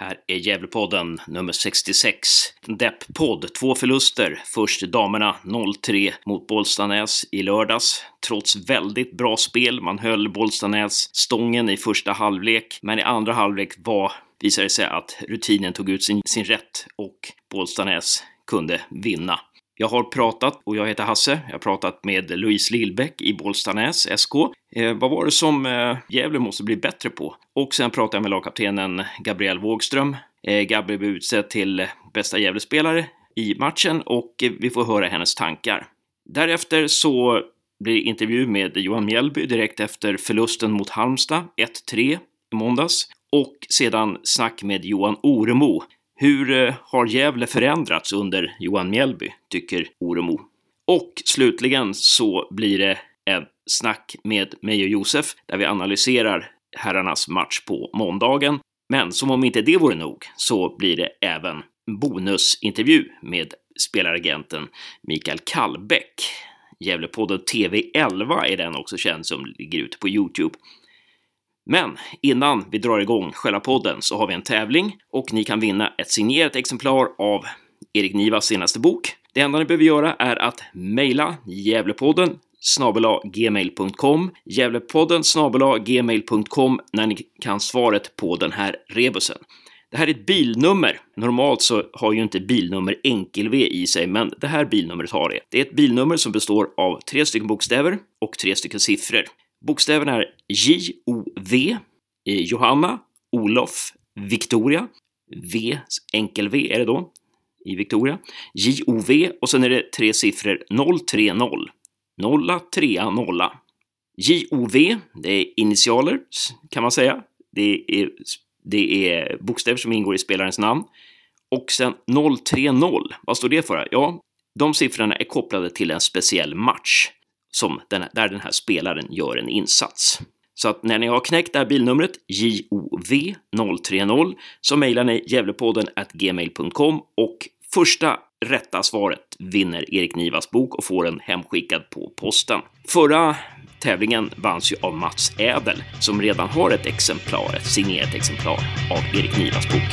Här är Gävlepodden nummer 66. Depp-podd, två förluster. Först damerna 0-3 mot Bollstanäs i lördags. Trots väldigt bra spel, man höll Bollstanäs stången i första halvlek, men i andra halvlek var, visade det sig att rutinen tog ut sin, sin rätt och Bollstanäs kunde vinna. Jag har pratat, och jag heter Hasse, jag har pratat med Louise Lillbäck i Bollstanäs, SK. Eh, vad var det som eh, Gävle måste bli bättre på? Och sen pratade jag med lagkaptenen Gabriel Wågström. Eh, Gabriel blev utsedd till bästa Gävlespelare i matchen och eh, vi får höra hennes tankar. Därefter så blir det intervju med Johan Mjällby direkt efter förlusten mot Halmstad, 1-3 i måndags. Och sedan snack med Johan Oremo hur eh, har Gävle förändrats under Johan Mjällby, tycker Oremo? Och slutligen så blir det ett snack med mig och Josef där vi analyserar herrarnas match på måndagen. Men som om inte det vore nog så blir det även bonusintervju med spelaragenten Mikael Kallbäck. Gävlepodden TV11 är den också känd som ligger ute på Youtube. Men innan vi drar igång själva podden så har vi en tävling och ni kan vinna ett signerat exemplar av Erik Nivas senaste bok. Det enda ni behöver göra är att mejla Gävlepodden gmail.com Gävlepodden gmail.com när ni kan svaret på den här rebusen. Det här är ett bilnummer. Normalt så har ju inte bilnummer enkel-V i sig, men det här bilnumret har det. Det är ett bilnummer som består av tre stycken bokstäver och tre stycken siffror. Bokstäverna är J-O-V, eh, Johanna, Olof, Victoria, V, enkel-V är det då, i Victoria, J-O-V och sen är det tre siffror 030, nolla, trea, nolla. J-O-V, det är initialer kan man säga. Det är, det är bokstäver som ingår i spelarens namn. Och sen 030, vad står det för? Ja, de siffrorna är kopplade till en speciell match som den, där den här spelaren gör en insats. Så att när ni har knäckt det här bilnumret, JOV030, så mejlar ni Gävlepodden gmail.com och första rätta svaret vinner Erik Nivas bok och får den hemskickad på posten. Förra tävlingen vanns ju av Mats Ädel som redan har ett exemplar, ett signerat exemplar av Erik Nivas bok.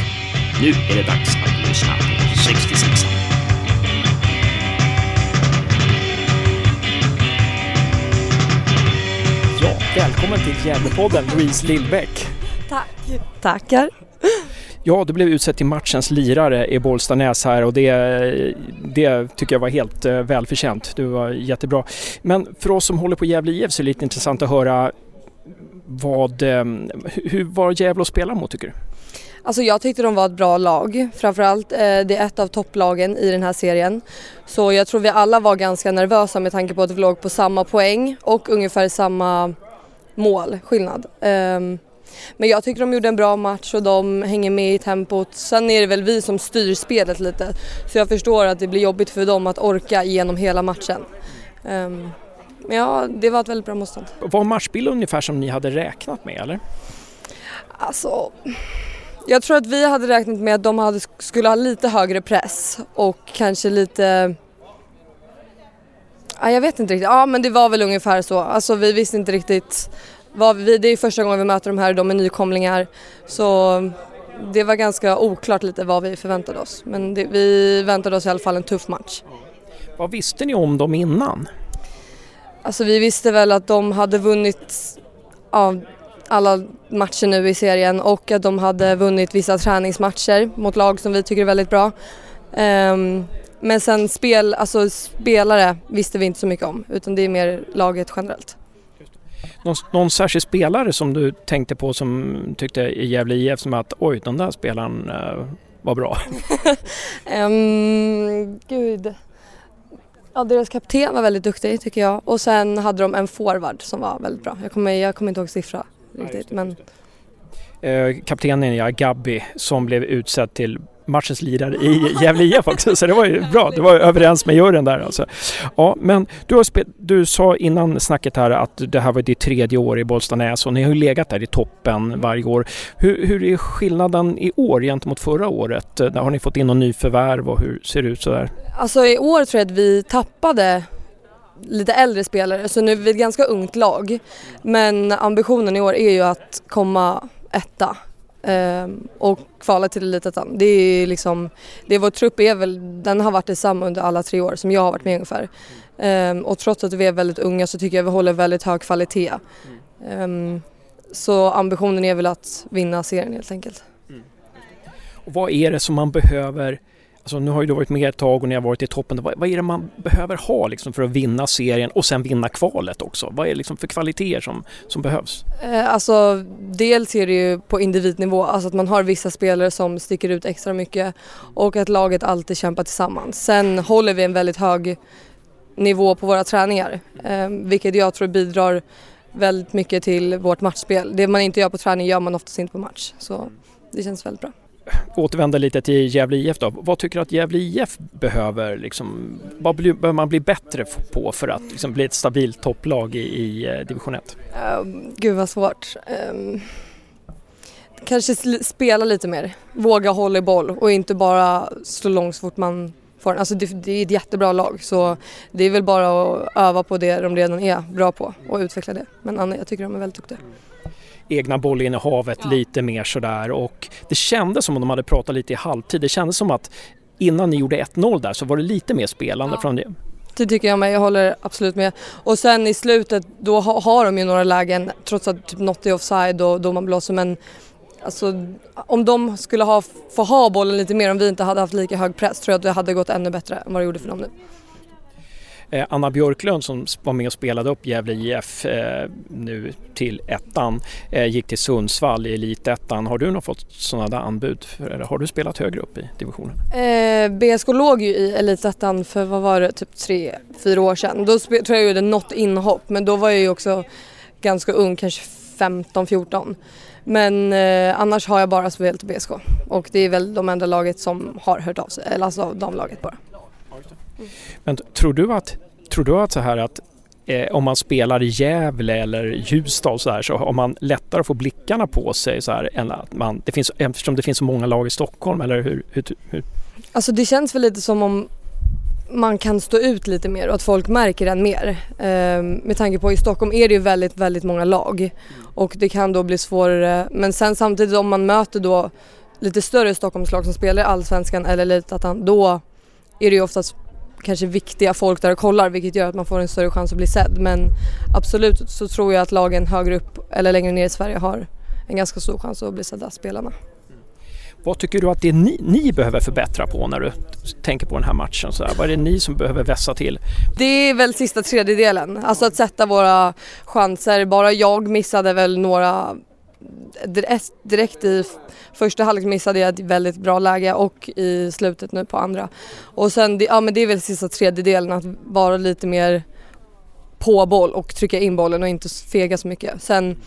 Nu är det dags att lyssna på 66 Välkommen till Gävlepodden, Louise Lillbäck. Tack. Tackar. Ja, du blev utsedd till matchens lirare i Bollstanäs här och det, det tycker jag var helt uh, välförtjänt. Du var jättebra. Men för oss som håller på Gävle IF så är det lite intressant att höra vad, um, hur var Gävle att spela mot tycker du? Alltså jag tyckte de var ett bra lag. Framförallt eh, det är ett av topplagen i den här serien. Så jag tror vi alla var ganska nervösa med tanke på att vi låg på samma poäng och ungefär samma målskillnad. Um, men jag tycker de gjorde en bra match och de hänger med i tempot. Sen är det väl vi som styr spelet lite. Så jag förstår att det blir jobbigt för dem att orka igenom hela matchen. Um, men ja, det var ett väldigt bra motstånd. Var matchbilden ungefär som ni hade räknat med eller? Alltså, jag tror att vi hade räknat med att de hade, skulle ha lite högre press och kanske lite Ja, jag vet inte riktigt. Ja men det var väl ungefär så. Alltså vi visste inte riktigt. Vad vi, det är första gången vi möter de här, de är nykomlingar. Så det var ganska oklart lite vad vi förväntade oss. Men det, vi väntade oss i alla fall en tuff match. Vad visste ni om dem innan? Alltså vi visste väl att de hade vunnit ja, alla matcher nu i serien och att de hade vunnit vissa träningsmatcher mot lag som vi tycker är väldigt bra. Um, men sen spel, alltså spelare visste vi inte så mycket om utan det är mer laget generellt. Någon, någon särskild spelare som du tänkte på som tyckte i Gävle IF som att oj den där spelaren uh, var bra? um, gud. Ja, deras kapten var väldigt duktig tycker jag och sen hade de en forward som var väldigt bra. Jag kommer, jag kommer inte ihåg siffra riktigt men Eh, kaptenen ja, Gabby som blev utsedd till matchens lirare i Gävle IF också, så det var ju bra. Du var överens med juryn där alltså. Ja, men du, har du sa innan snacket här att det här var ditt tredje år i Bollstanäs och ni har ju legat där i toppen varje år. Hur, hur är skillnaden i år gentemot förra året? Där har ni fått in någon ny förvärv och hur ser det ut sådär? Alltså i år tror jag att vi tappade lite äldre spelare så nu är vi ett ganska ungt lag. Men ambitionen i år är ju att komma etta ehm, och kvala till Elitettan. Det är liksom, det är vår trupp är väl, den har varit detsamma under alla tre år som jag har varit med ungefär. Ehm, och trots att vi är väldigt unga så tycker jag vi håller väldigt hög kvalitet. Ehm, så ambitionen är väl att vinna serien helt enkelt. Mm. Och vad är det som man behöver Alltså nu har ju du varit med ett tag och ni har varit i toppen. Vad, vad är det man behöver ha liksom för att vinna serien och sen vinna kvalet också? Vad är det liksom för kvaliteter som, som behövs? Eh, alltså dels är det ju på individnivå, alltså att man har vissa spelare som sticker ut extra mycket och att laget alltid kämpar tillsammans. Sen håller vi en väldigt hög nivå på våra träningar, eh, vilket jag tror bidrar väldigt mycket till vårt matchspel. Det man inte gör på träning gör man oftast inte på match, så det känns väldigt bra återvända lite till Gävle IF då. Vad tycker du att Gävle IF behöver? Liksom, vad behöver man bli bättre på för att liksom, bli ett stabilt topplag i, i eh, division 1? Uh, ehm, gud vad svårt. Um, kanske spela lite mer, våga hålla i boll och inte bara slå långt så fort man får den. Alltså det, det är ett jättebra lag så det är väl bara att öva på det de redan är bra på och utveckla det. Men Anna, jag tycker de är väldigt duktiga egna bollinnehavet ja. lite mer sådär och det kändes som om de hade pratat lite i halvtid. Det kändes som att innan ni gjorde 1-0 där så var det lite mer spelande ja. från det. Det tycker jag med, jag håller absolut med. Och sen i slutet då har de ju några lägen trots att typ något är offside och domaren blåser men Alltså, om de skulle ha, få ha bollen lite mer, om vi inte hade haft lika hög press tror jag att det hade gått ännu bättre än vad det gjorde för dem nu. Eh, Anna Björklund som var med och spelade upp Gävle IF eh, nu till ettan eh, gick till Sundsvall i elitettan. Har du nog fått sådana där anbud? Eller har du spelat högre upp i divisionen? Eh, BSK låg ju i elitettan för vad var det, typ tre, fyra år sedan. Då tror jag jag gjorde något inhopp men då var jag ju också ganska ung, kanske 15-14. Men eh, annars har jag bara spelat i BSK och det är väl de enda laget som har hört av sig, eller alltså damlaget bara. Men tror du att, tror du att så här att eh, om man spelar i Gävle eller Ljusdal så här så har man lättare att få blickarna på sig så här än att man, det finns, eftersom det finns så många lag i Stockholm eller hur, hur, hur? Alltså det känns väl lite som om man kan stå ut lite mer och att folk märker en mer. Ehm, med tanke på i Stockholm är det ju väldigt, väldigt många lag och det kan då bli svårare. Men sen samtidigt om man möter då lite större Stockholmslag som spelar i Allsvenskan eller Elitettan då är det ju oftast kanske viktiga folk där och kollar vilket gör att man får en större chans att bli sedd. Men absolut så tror jag att lagen högre upp eller längre ner i Sverige har en ganska stor chans att bli sedda, spelarna. Vad tycker du att det är ni, ni, behöver förbättra på när du tänker på den här matchen? Så här, vad är det ni som behöver vässa till? Det är väl sista tredjedelen, alltså att sätta våra chanser. Bara jag missade väl några direkt i första halvlek missade jag ett väldigt bra läge och i slutet nu på andra. Och sen, ja men det är väl sista tredjedelen att vara lite mer på boll och trycka in bollen och inte fega så mycket. Sen,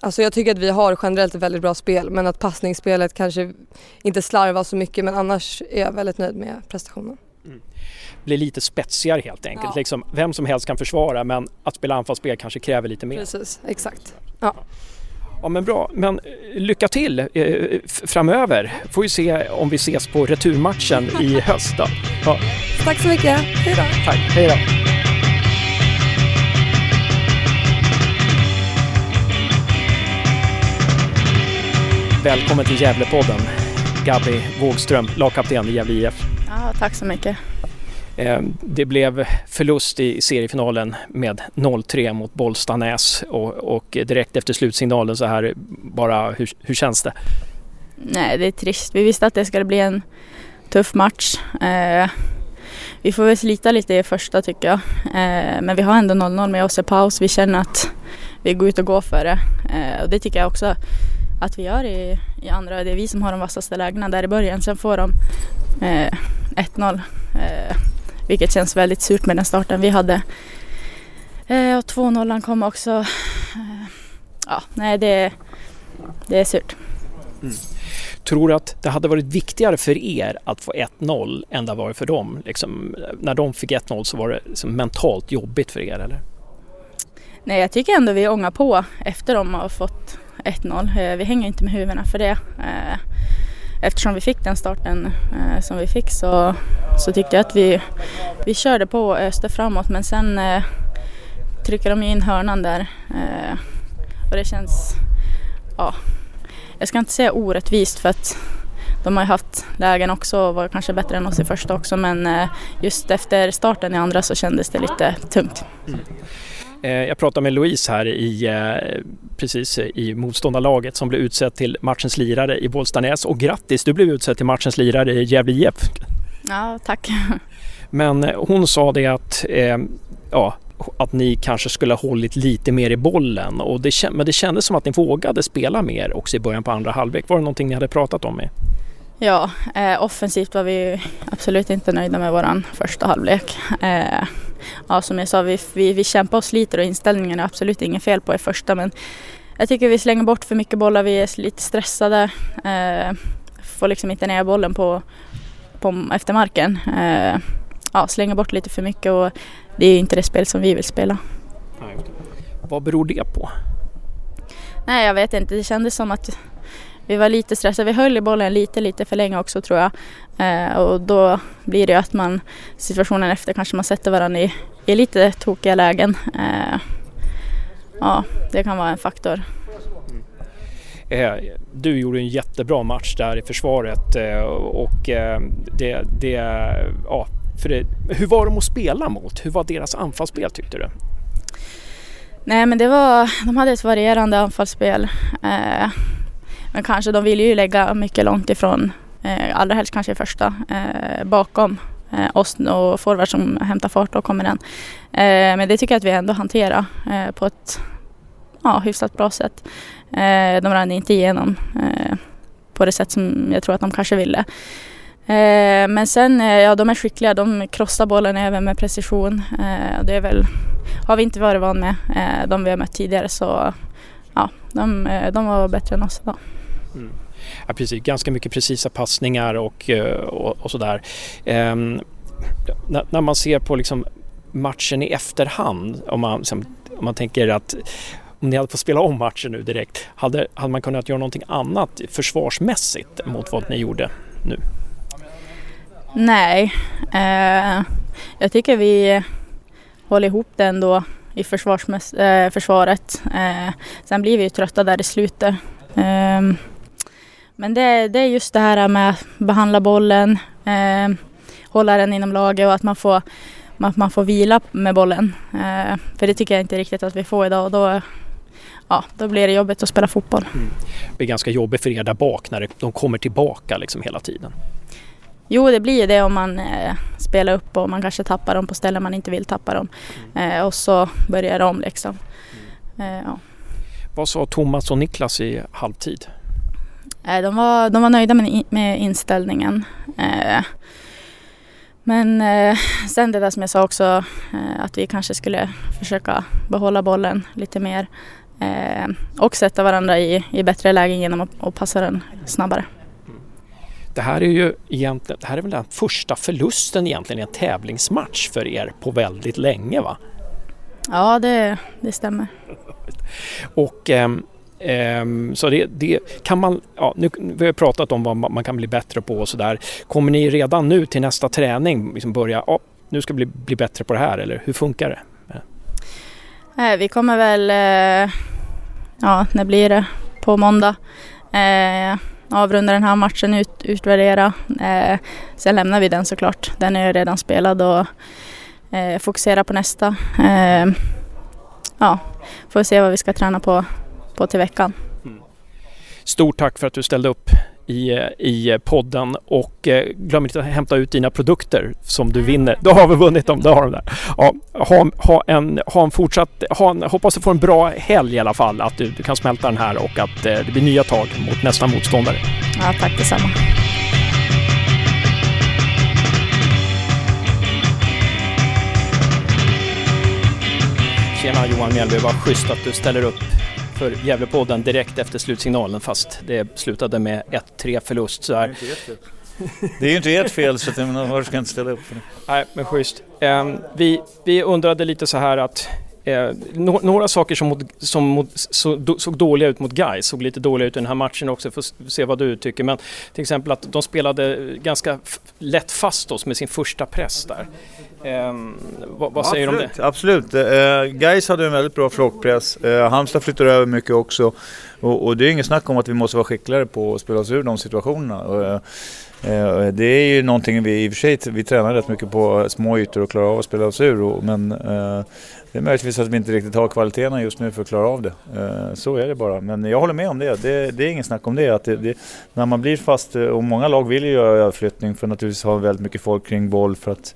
alltså jag tycker att vi har generellt ett väldigt bra spel men att passningsspelet kanske inte slarvar så mycket men annars är jag väldigt nöjd med prestationen. Mm. Blir lite spetsigare helt enkelt. Ja. Liksom, vem som helst kan försvara men att spela anfallsspel kanske kräver lite mer. Precis, exakt. Ja. Ja men bra, men eh, lycka till eh, framöver. Får vi se om vi ses på returmatchen i höst då. Ja. Tack så mycket, hej då. Tack, hej då. Välkommen till Gävlepodden, Gabby Wågström, lagkapten i Gävle IF. Ja, tack så mycket. Eh, det blev förlust i seriefinalen med 0-3 mot Bollstanäs och, och direkt efter slutsignalen så här, bara hur, hur känns det? Nej, det är trist. Vi visste att det skulle bli en tuff match. Eh, vi får väl slita lite i första tycker jag. Eh, men vi har ändå 0-0 med oss i paus. Vi känner att vi går ut och går för det. Eh, och det tycker jag också att vi gör i, i andra. Det är vi som har de vassaste lägena där i början. Sen får de eh, 1-0. Vilket känns väldigt surt med den starten vi hade. Eh, och 2-0 kom också. Eh, ja, nej det, det är surt. Mm. Tror du att det hade varit viktigare för er att få 1-0 än det var för dem? Liksom, när de fick 1-0 så var det liksom mentalt jobbigt för er eller? Nej, jag tycker ändå vi ångar på efter de har fått 1-0. Eh, vi hänger inte med huvudena för det. Eftersom vi fick den starten eh, som vi fick så, så tyckte jag att vi, vi körde på och öste framåt men sen eh, trycker de in hörnan där eh, och det känns, ja, jag ska inte säga orättvist för att de har ju haft lägen också och var kanske bättre än oss i första också men eh, just efter starten i andra så kändes det lite tungt. Mm. Jag pratade med Louise här i, precis i motståndarlaget som blev utsedd till matchens lirare i Bollstanäs och grattis, du blev utsedd till matchens lirare i Gävle IF. Ja, tack. Men hon sa det att ja, att ni kanske skulle ha hållit lite mer i bollen. Och det, men det kändes som att ni vågade spela mer också i början på andra halvlek. Var det någonting ni hade pratat om? Med? Ja, eh, offensivt var vi absolut inte nöjda med våran första halvlek. Eh, ja, som jag sa, vi, vi, vi kämpar och sliter och inställningen är absolut inget fel på i första men jag tycker vi slänger bort för mycket bollar, vi är lite stressade. Eh, får liksom inte ner bollen på, på efter marken. Eh, ja, slänger bort lite för mycket och det är inte det spel som vi vill spela. Vad beror det på? Nej, jag vet inte. Det kändes som att vi var lite stressade. Vi höll i bollen lite, lite för länge också tror jag. Eh, och då blir det att man situationen efter kanske man sätter varandra i, i lite tokiga lägen. Eh, ja, det kan vara en faktor. Mm. Eh, du gjorde en jättebra match där i försvaret eh, och eh, det, det ja, för det, hur var de att spela mot? Hur var deras anfallsspel tyckte du? Nej men det var, de hade ett varierande anfallsspel. Eh, men kanske de ville ju lägga mycket långt ifrån, eh, allra helst kanske i första, eh, bakom eh, oss och forward som hämtar fart och kommer den. Eh, men det tycker jag att vi ändå hanterar eh, på ett ja, hyfsat bra sätt. Eh, de rann inte igenom eh, på det sätt som jag tror att de kanske ville. Eh, men sen, eh, ja de är skickliga, de krossar bollen även med precision. Eh, det är väl, har vi inte varit van med, eh, de vi har mött tidigare så ja, de, eh, de var bättre än oss idag. Mm. Ja, precis, ganska mycket precisa passningar och, eh, och, och sådär. Ehm, när, när, man ser på liksom matchen i efterhand, om man, liksom, om man tänker att om ni hade fått spela om matchen nu direkt, hade, hade man kunnat göra någonting annat försvarsmässigt mot vad ni gjorde nu? Nej, eh, jag tycker vi håller ihop det ändå i eh, försvaret. Eh, sen blir vi ju trötta där i slutet. Ehm, men det, det, är just det här med att behandla bollen, eh, hålla den inom laget och att man får, att man får vila med bollen. Eh, för det tycker jag inte riktigt att vi får idag och då, ja, då blir det jobbigt att spela fotboll. Mm. Det blir ganska jobbigt för er där bak när de kommer tillbaka liksom hela tiden. Jo, det blir det om man eh, spelar upp och man kanske tappar dem på ställen man inte vill tappa dem. Mm. Eh, och så börjar det om liksom. Mm. Eh, ja. Vad sa Thomas och Niklas i halvtid? Eh, de, var, de var nöjda med, med inställningen. Eh, men eh, sen det där som jag sa också, att vi kanske skulle försöka behålla bollen lite mer. och sätta varandra i, i bättre lägen genom att, att passa den snabbare. Det här är ju egentligen, det här är väl den första förlusten egentligen i en tävlingsmatch för er på väldigt länge va? Ja, det, det stämmer. Och ähm, Ehm, så det, det, kan man, ja, nu vi har pratat om vad man kan bli bättre på och sådär. Kommer ni redan nu till nästa träning liksom börja, ja, nu ska vi bli, bli bättre på det här eller hur funkar det? Eh, vi kommer väl, eh, ja, när blir det? På måndag. Eh, avrunda den här matchen, ut, utvärdera. Eh, sen lämnar vi den såklart. Den är redan spelad och eh, fokusera på nästa. Eh, ja, får se vad vi ska träna på, på till veckan. Mm. Stort tack för att du ställde upp i, i podden och eh, glöm inte att hämta ut dina produkter som du vinner. Då har vi vunnit dem, då har de där. Ja, ha, ha, en, ha en fortsatt, ha en, hoppas du får en bra helg i alla fall, att du, du kan smälta den här och att eh, det blir nya tag mot nästa motståndare. Ja, tack detsamma. Tjena Johan Mjällby, vad schysst att du ställer upp för Gävlepodden direkt efter slutsignalen fast det slutade med 1-3 förlust. Så här. Det är ju inte ert fel så att jag menar, varför ska jag inte ställa upp för det? Nej, men schysst. Um, vi, vi undrade lite så här att Eh, no några saker som, mod, som mod, så, do, såg dåliga ut mot Gais såg lite dåliga ut i den här matchen också, får se vad du tycker. Men till exempel att de spelade ganska lätt fast oss med sin första press där. Um, vad, vad säger du om det? Absolut. Uh, Gais hade en väldigt bra flockpress. Uh, Halmstad flyttar över mycket också. Och, och, det är inget snack om att vi måste vara skickligare på att spela oss ur de situationerna. Uh, uh, det är ju någonting vi i och för sig vi tränar rätt mycket på små ytor och klarar av att spela oss ur. Och, men det är möjligtvis att vi inte riktigt har kvaliteterna just nu för att klara av det. Så är det bara. Men jag håller med om det. Det, det är inget snack om det. Att det, det, När man blir fast, och många lag vill ju göra överflyttning för att naturligtvis ha väldigt mycket folk kring boll för att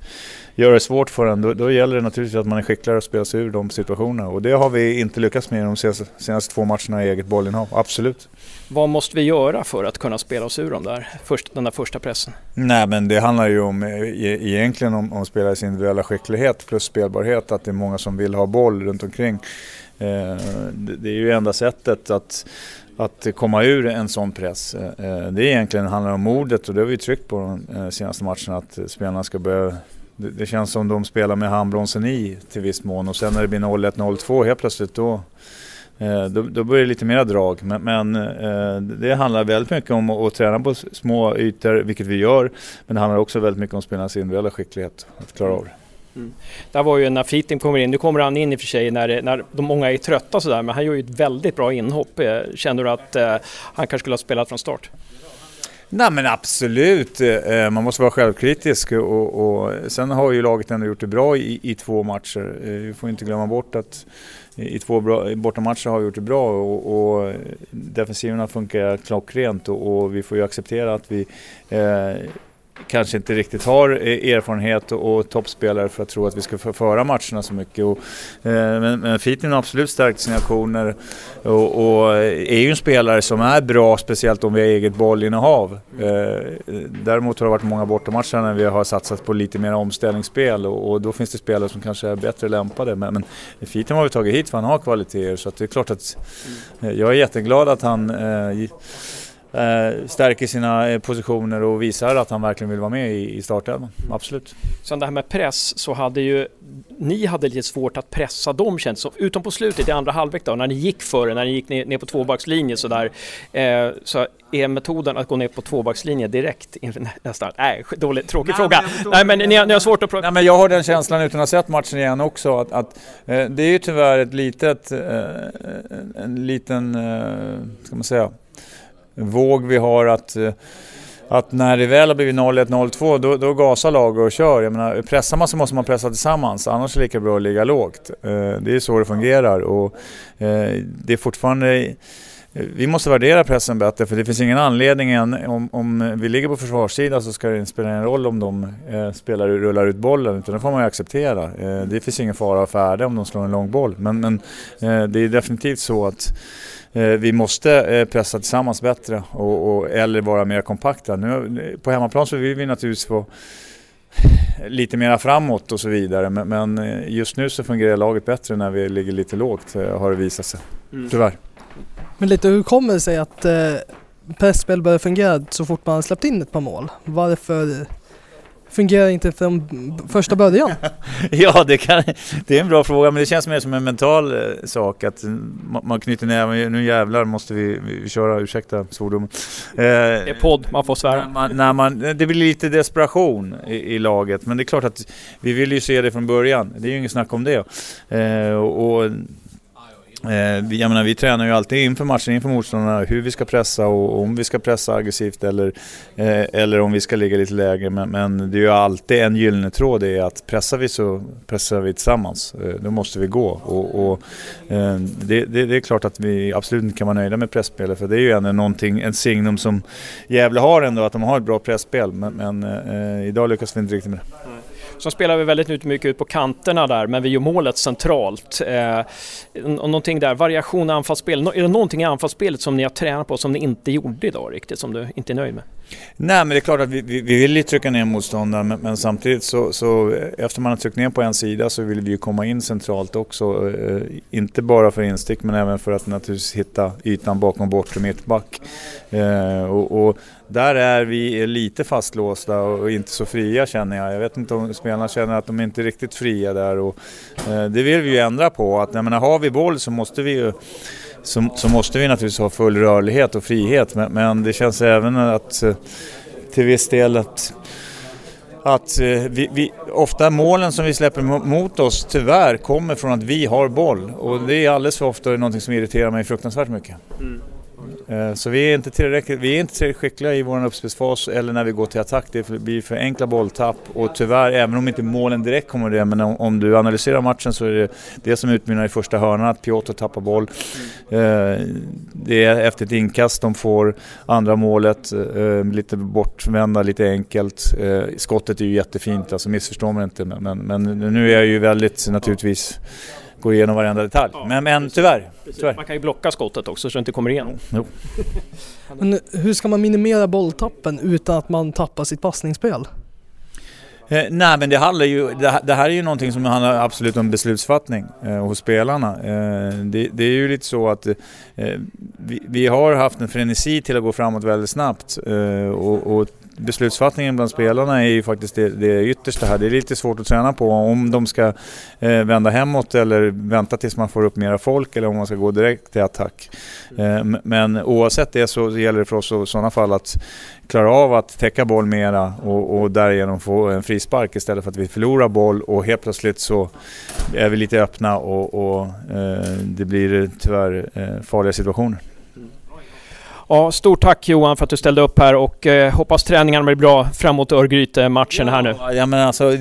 göra det svårt för en, då, då, gäller det naturligtvis att man är skickligare att spela sig ur de situationerna. Och det har vi inte lyckats med de senaste, senaste två matcherna i eget bollinnehav, absolut. Vad måste vi göra för att kunna spela oss ur de där, först, den där första pressen? Nej men det handlar ju om, e, egentligen om, om spelares individuella skicklighet plus spelbarhet, att det är många som vill ha boll runt omkring. Eh, det är ju enda sättet att att komma ur en sån press. Eh, det är egentligen handlar om modet och det har vi tryckt på de eh, senaste matcherna att spelarna ska börja det, det, känns som de spelar med handbromsen i till viss mån och sen när det blir 0-1, 0-2 helt plötsligt då, eh, då, då, blir det lite mera drag. Men, men eh, det handlar väldigt mycket om att, träna på små ytor, vilket vi gör. Men det handlar också väldigt mycket om spelarnas individuella skicklighet att klara av det. Mm. Där var ju när Fitim kommer in, nu kommer han in i och för sig när, när de många är trötta sådär, men han gör ju ett väldigt bra inhopp. Eh, känner du att eh, han kanske skulle ha spelat från start? Nej men absolut, eh, man måste vara självkritisk och, och sen har ju laget ändå gjort det bra i, i två matcher. Eh, vi får inte glömma bort att i två bortamatcher har vi gjort det bra och, och har fungerat klockrent och, och, vi får ju acceptera att vi eh, kanske inte riktigt har eh, erfarenhet och, toppspelare för att tro att vi ska föra matcherna så mycket. Och, eh, men, men Fitin har absolut stärkt sina aktioner och, och, eh, är ju en spelare som är bra, speciellt om vi har eget bollinnehav. Eh, däremot har det varit många bortamatcher när vi har satsat på lite mer omställningsspel och, och då finns det spelare som kanske är bättre lämpade. Men, men Fitin har vi tagit hit för han har kvaliteter så det är klart att eh, jag är jätteglad att han eh, stärker sina eh, positioner och visar att han verkligen vill vara med i, i startelvan. Absolut. Sen det här med press så hade ju ni hade lite svårt att pressa dem känns som. Utom på slutet i andra halvlek då, när ni gick före, när ni gick ner, ner på tvåbackslinje sådär. Eh, så är metoden att gå ner på tvåbackslinje direkt nästan? Nej, dålig, tråkig Nej, fråga. Nej, men ni, ni, har svårt att... Nej, men jag har den känslan utan att ha sett matchen igen också att, att eh, det är ju tyvärr ett litet, eh, en liten, eh, ska man säga, våg vi har att eh, att när det väl har blivit 0-1, 0-2 då, då gasar lag och kör. Jag menar, pressar man så måste man pressa tillsammans, annars är det lika bra att ligga lågt. Eh, det är så det fungerar och eh, det är fortfarande vi måste värdera pressen bättre för det finns ingen anledning än, om, om vi ligger på försvarssidan så ska det inte spela någon roll om de eh, spelar, rullar ut bollen utan det får man ju acceptera. Eh, det finns ingen fara och färde om de slår en lång boll men, men eh, det är definitivt så att vi måste eh, pressa tillsammans bättre och, och, eller vara mer kompakta. Nu, på hemmaplan så vill vi naturligtvis få lite mera framåt och så vidare men, men eh, just nu så fungerar laget bättre när vi ligger lite lågt har det visat sig. Mm. Tyvärr. Men lite hur kommer det sig att eh, pressspel börjar fungera så fort man släppt in ett par mål? Varför fungerar inte från första början? ja, det, kan, det är en bra fråga, men det känns mer som en mental eh, sak att man knyter näven, nu jävlar måste vi, vi köra, ursäkta svordomen. Eh, det är podd, man får svära. När man, när man, det blir lite desperation i, i, laget, men det är klart att vi vill ju se det från början. Det är ju inget snack om det. Eh, och, och Eh, jag menar, vi tränar ju alltid inför matchen, inför motståndarna, hur vi ska pressa och om vi ska pressa aggressivt eller, eh, eller om vi ska ligga lite lägre. Men, men, det är ju alltid en gyllene tråd det är att pressar vi så pressar vi tillsammans. Eh, då måste vi gå. Och, och eh, det, det, det, är klart att vi absolut inte kan vara nöjda med pressspelet för det är ju ändå någonting, en signum som Gävle har ändå, att de har ett bra pressspel. Men, men eh, idag lyckas vi inte riktigt med det. Sen spelar vi väldigt mycket ut på kanterna där, men vi gör målet centralt. Eh, någonting där, variation i anfallsspel. Är det någonting i anfallsspelet som ni har tränat på som ni inte gjorde idag riktigt, som du inte är nöjd med? Nej, men det är klart att vi, vi, vi vill ju trycka ner motståndaren, men, men, samtidigt så, så eh, efter man har tryckt ner på en sida så vill vi ju komma in centralt också. Eh, inte bara för instick, men även för att naturligtvis hitta ytan bakom bortre mittback. Eh, och, och där är vi lite fastlåsta och inte så fria känner jag. Jag vet inte om spelarna känner att de inte är riktigt fria där och eh, det vill vi ju ändra på. Att, jag menar, har vi boll så måste vi ju så, så måste vi naturligtvis ha full rörlighet och frihet men, men det känns även att eh, till viss del att att eh, vi, vi, ofta målen som vi släpper mot oss tyvärr kommer från att vi har boll och det är alldeles för ofta något som irriterar mig fruktansvärt mycket. Mm. Eh, så vi är inte tillräckligt, vi är inte tillräckligt skickliga i vår uppspelsfas eller när vi går till attack. Det blir för enkla bolltapp och tyvärr, även om inte målen direkt kommer det, men om, du analyserar matchen så är det det som utmynnar i första hörnan, att Piotr tappar boll. Eh, det är efter ett inkast de får andra målet, eh, lite bortvända, lite enkelt. Skottet är ju jättefint, alltså missförstå mig inte, men, men nu är jag ju väldigt naturligtvis går igenom varenda detalj. Ja, men, men tyvärr, tyvärr, Man kan ju blocka skottet också så det inte kommer igenom. Jo. men hur ska man minimera bolltappen utan att man tappar sitt passningsspel? Eh, nej men det handlar ju, det, det, här är ju någonting som handlar absolut om beslutsfattning eh, hos spelarna. Eh, det, det, är ju lite så att eh, vi, vi, har haft en frenesi till att gå framåt väldigt snabbt eh, och, och beslutsfattningen bland spelarna är ju faktiskt det, det yttersta här. Det är lite svårt att träna på om de ska eh, vända hemåt eller vänta tills man får upp mera folk eller om man ska gå direkt till attack. Eh, men oavsett det så gäller det för oss i sådana fall att klara av att täcka boll mera och, och därigenom få en frispark istället för att vi förlorar boll och helt plötsligt så är vi lite öppna och, och eh, det blir tyvärr eh, farliga situationer. Ja, stort tack Johan för att du ställde upp här och eh, hoppas träningarna blir bra framåt Örgryte-matchen ja, här nu. Ja, men alltså eh,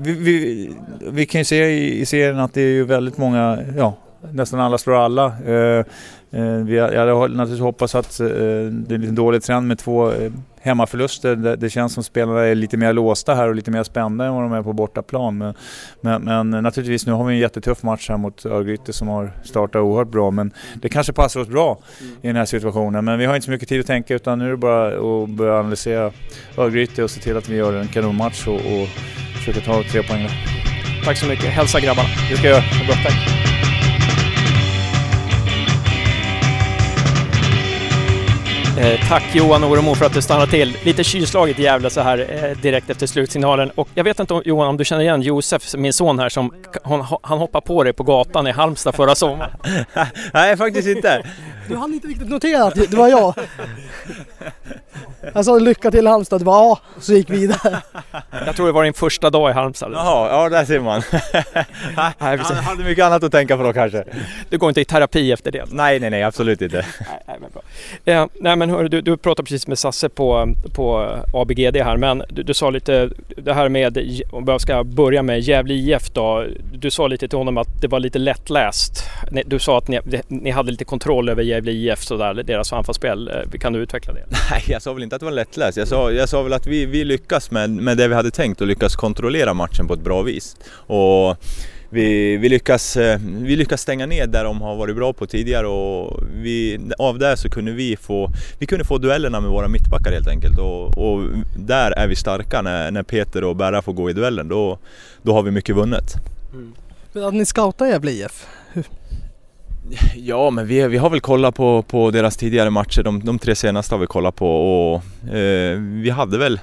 vi, vi, vi kan ju se i, i serien att det är ju väldigt många, ja, nästan alla slår alla. Eh, eh, vi, jag hade naturligtvis hoppats att eh, det är en lite dålig trend med två eh, hemmaförluster. Det, det, känns som spelarna är lite mer låsta här och lite mer spända än vad de är på bortaplan. Men, men, men naturligtvis, nu har vi en jättetuff match här mot Örgryte som har startat oerhört bra. Men det kanske passar oss bra i den här situationen. Men vi har inte så mycket tid att tänka utan nu är det bara att börja analysera Örgryte och se till att vi gör en kanonmatch och, och försöka ta tre poäng där. Tack så mycket. Hälsa grabbarna. Det ska jag göra. Bra, tack. Eh, tack Johan Oremo för att du stannade till. Lite kylslaget i Gävle så här eh, direkt efter slutsignalen. Och jag vet inte om, Johan om du känner igen Josef, min son här som han, han hoppade på dig på gatan i Halmstad förra sommaren. Nej, faktiskt inte. Du hann inte riktigt notera att det var jag. Jag sa lycka till Halmstad, det var ja, så gick vi vidare. Jag tror det var din första dag i Halmstad. Jaha, ja där ser man. Jag hade mycket annat att tänka på då kanske. Du går inte i terapi efter det? Nej, nej, nej, absolut inte. Nej, nej men, bra. Eh, nej, men hör, du, du pratade precis med Sasse på, på ABGD här, men du, du sa lite det här med, om jag ska börja med Gävle IF då. Du sa lite till honom att det var lite lättläst. Du sa att ni, ni hade lite kontroll över Gävle IF, sådär, deras anfallsspel. Eh, kan du utveckla det? Nej, jag sa väl inte att det var lättläst. Jag sa, jag sa väl att vi, vi lyckas med, med det vi hade tänkt och lyckas kontrollera matchen på ett bra vis. Och vi, vi, lyckas, eh, vi lyckas stänga ner där de har varit bra på tidigare och vi, av det så kunde vi få, vi kunde få duellerna med våra mittbackar helt enkelt och, och där är vi starka när, när Peter och Berra får gå i duellen. Då, då har vi mycket vunnet. Mm. Men att ni scoutar Gävle IF? Ja, men vi, vi har väl kollat på, på deras tidigare matcher. De, de tre senaste har vi kollat på och eh, vi hade väl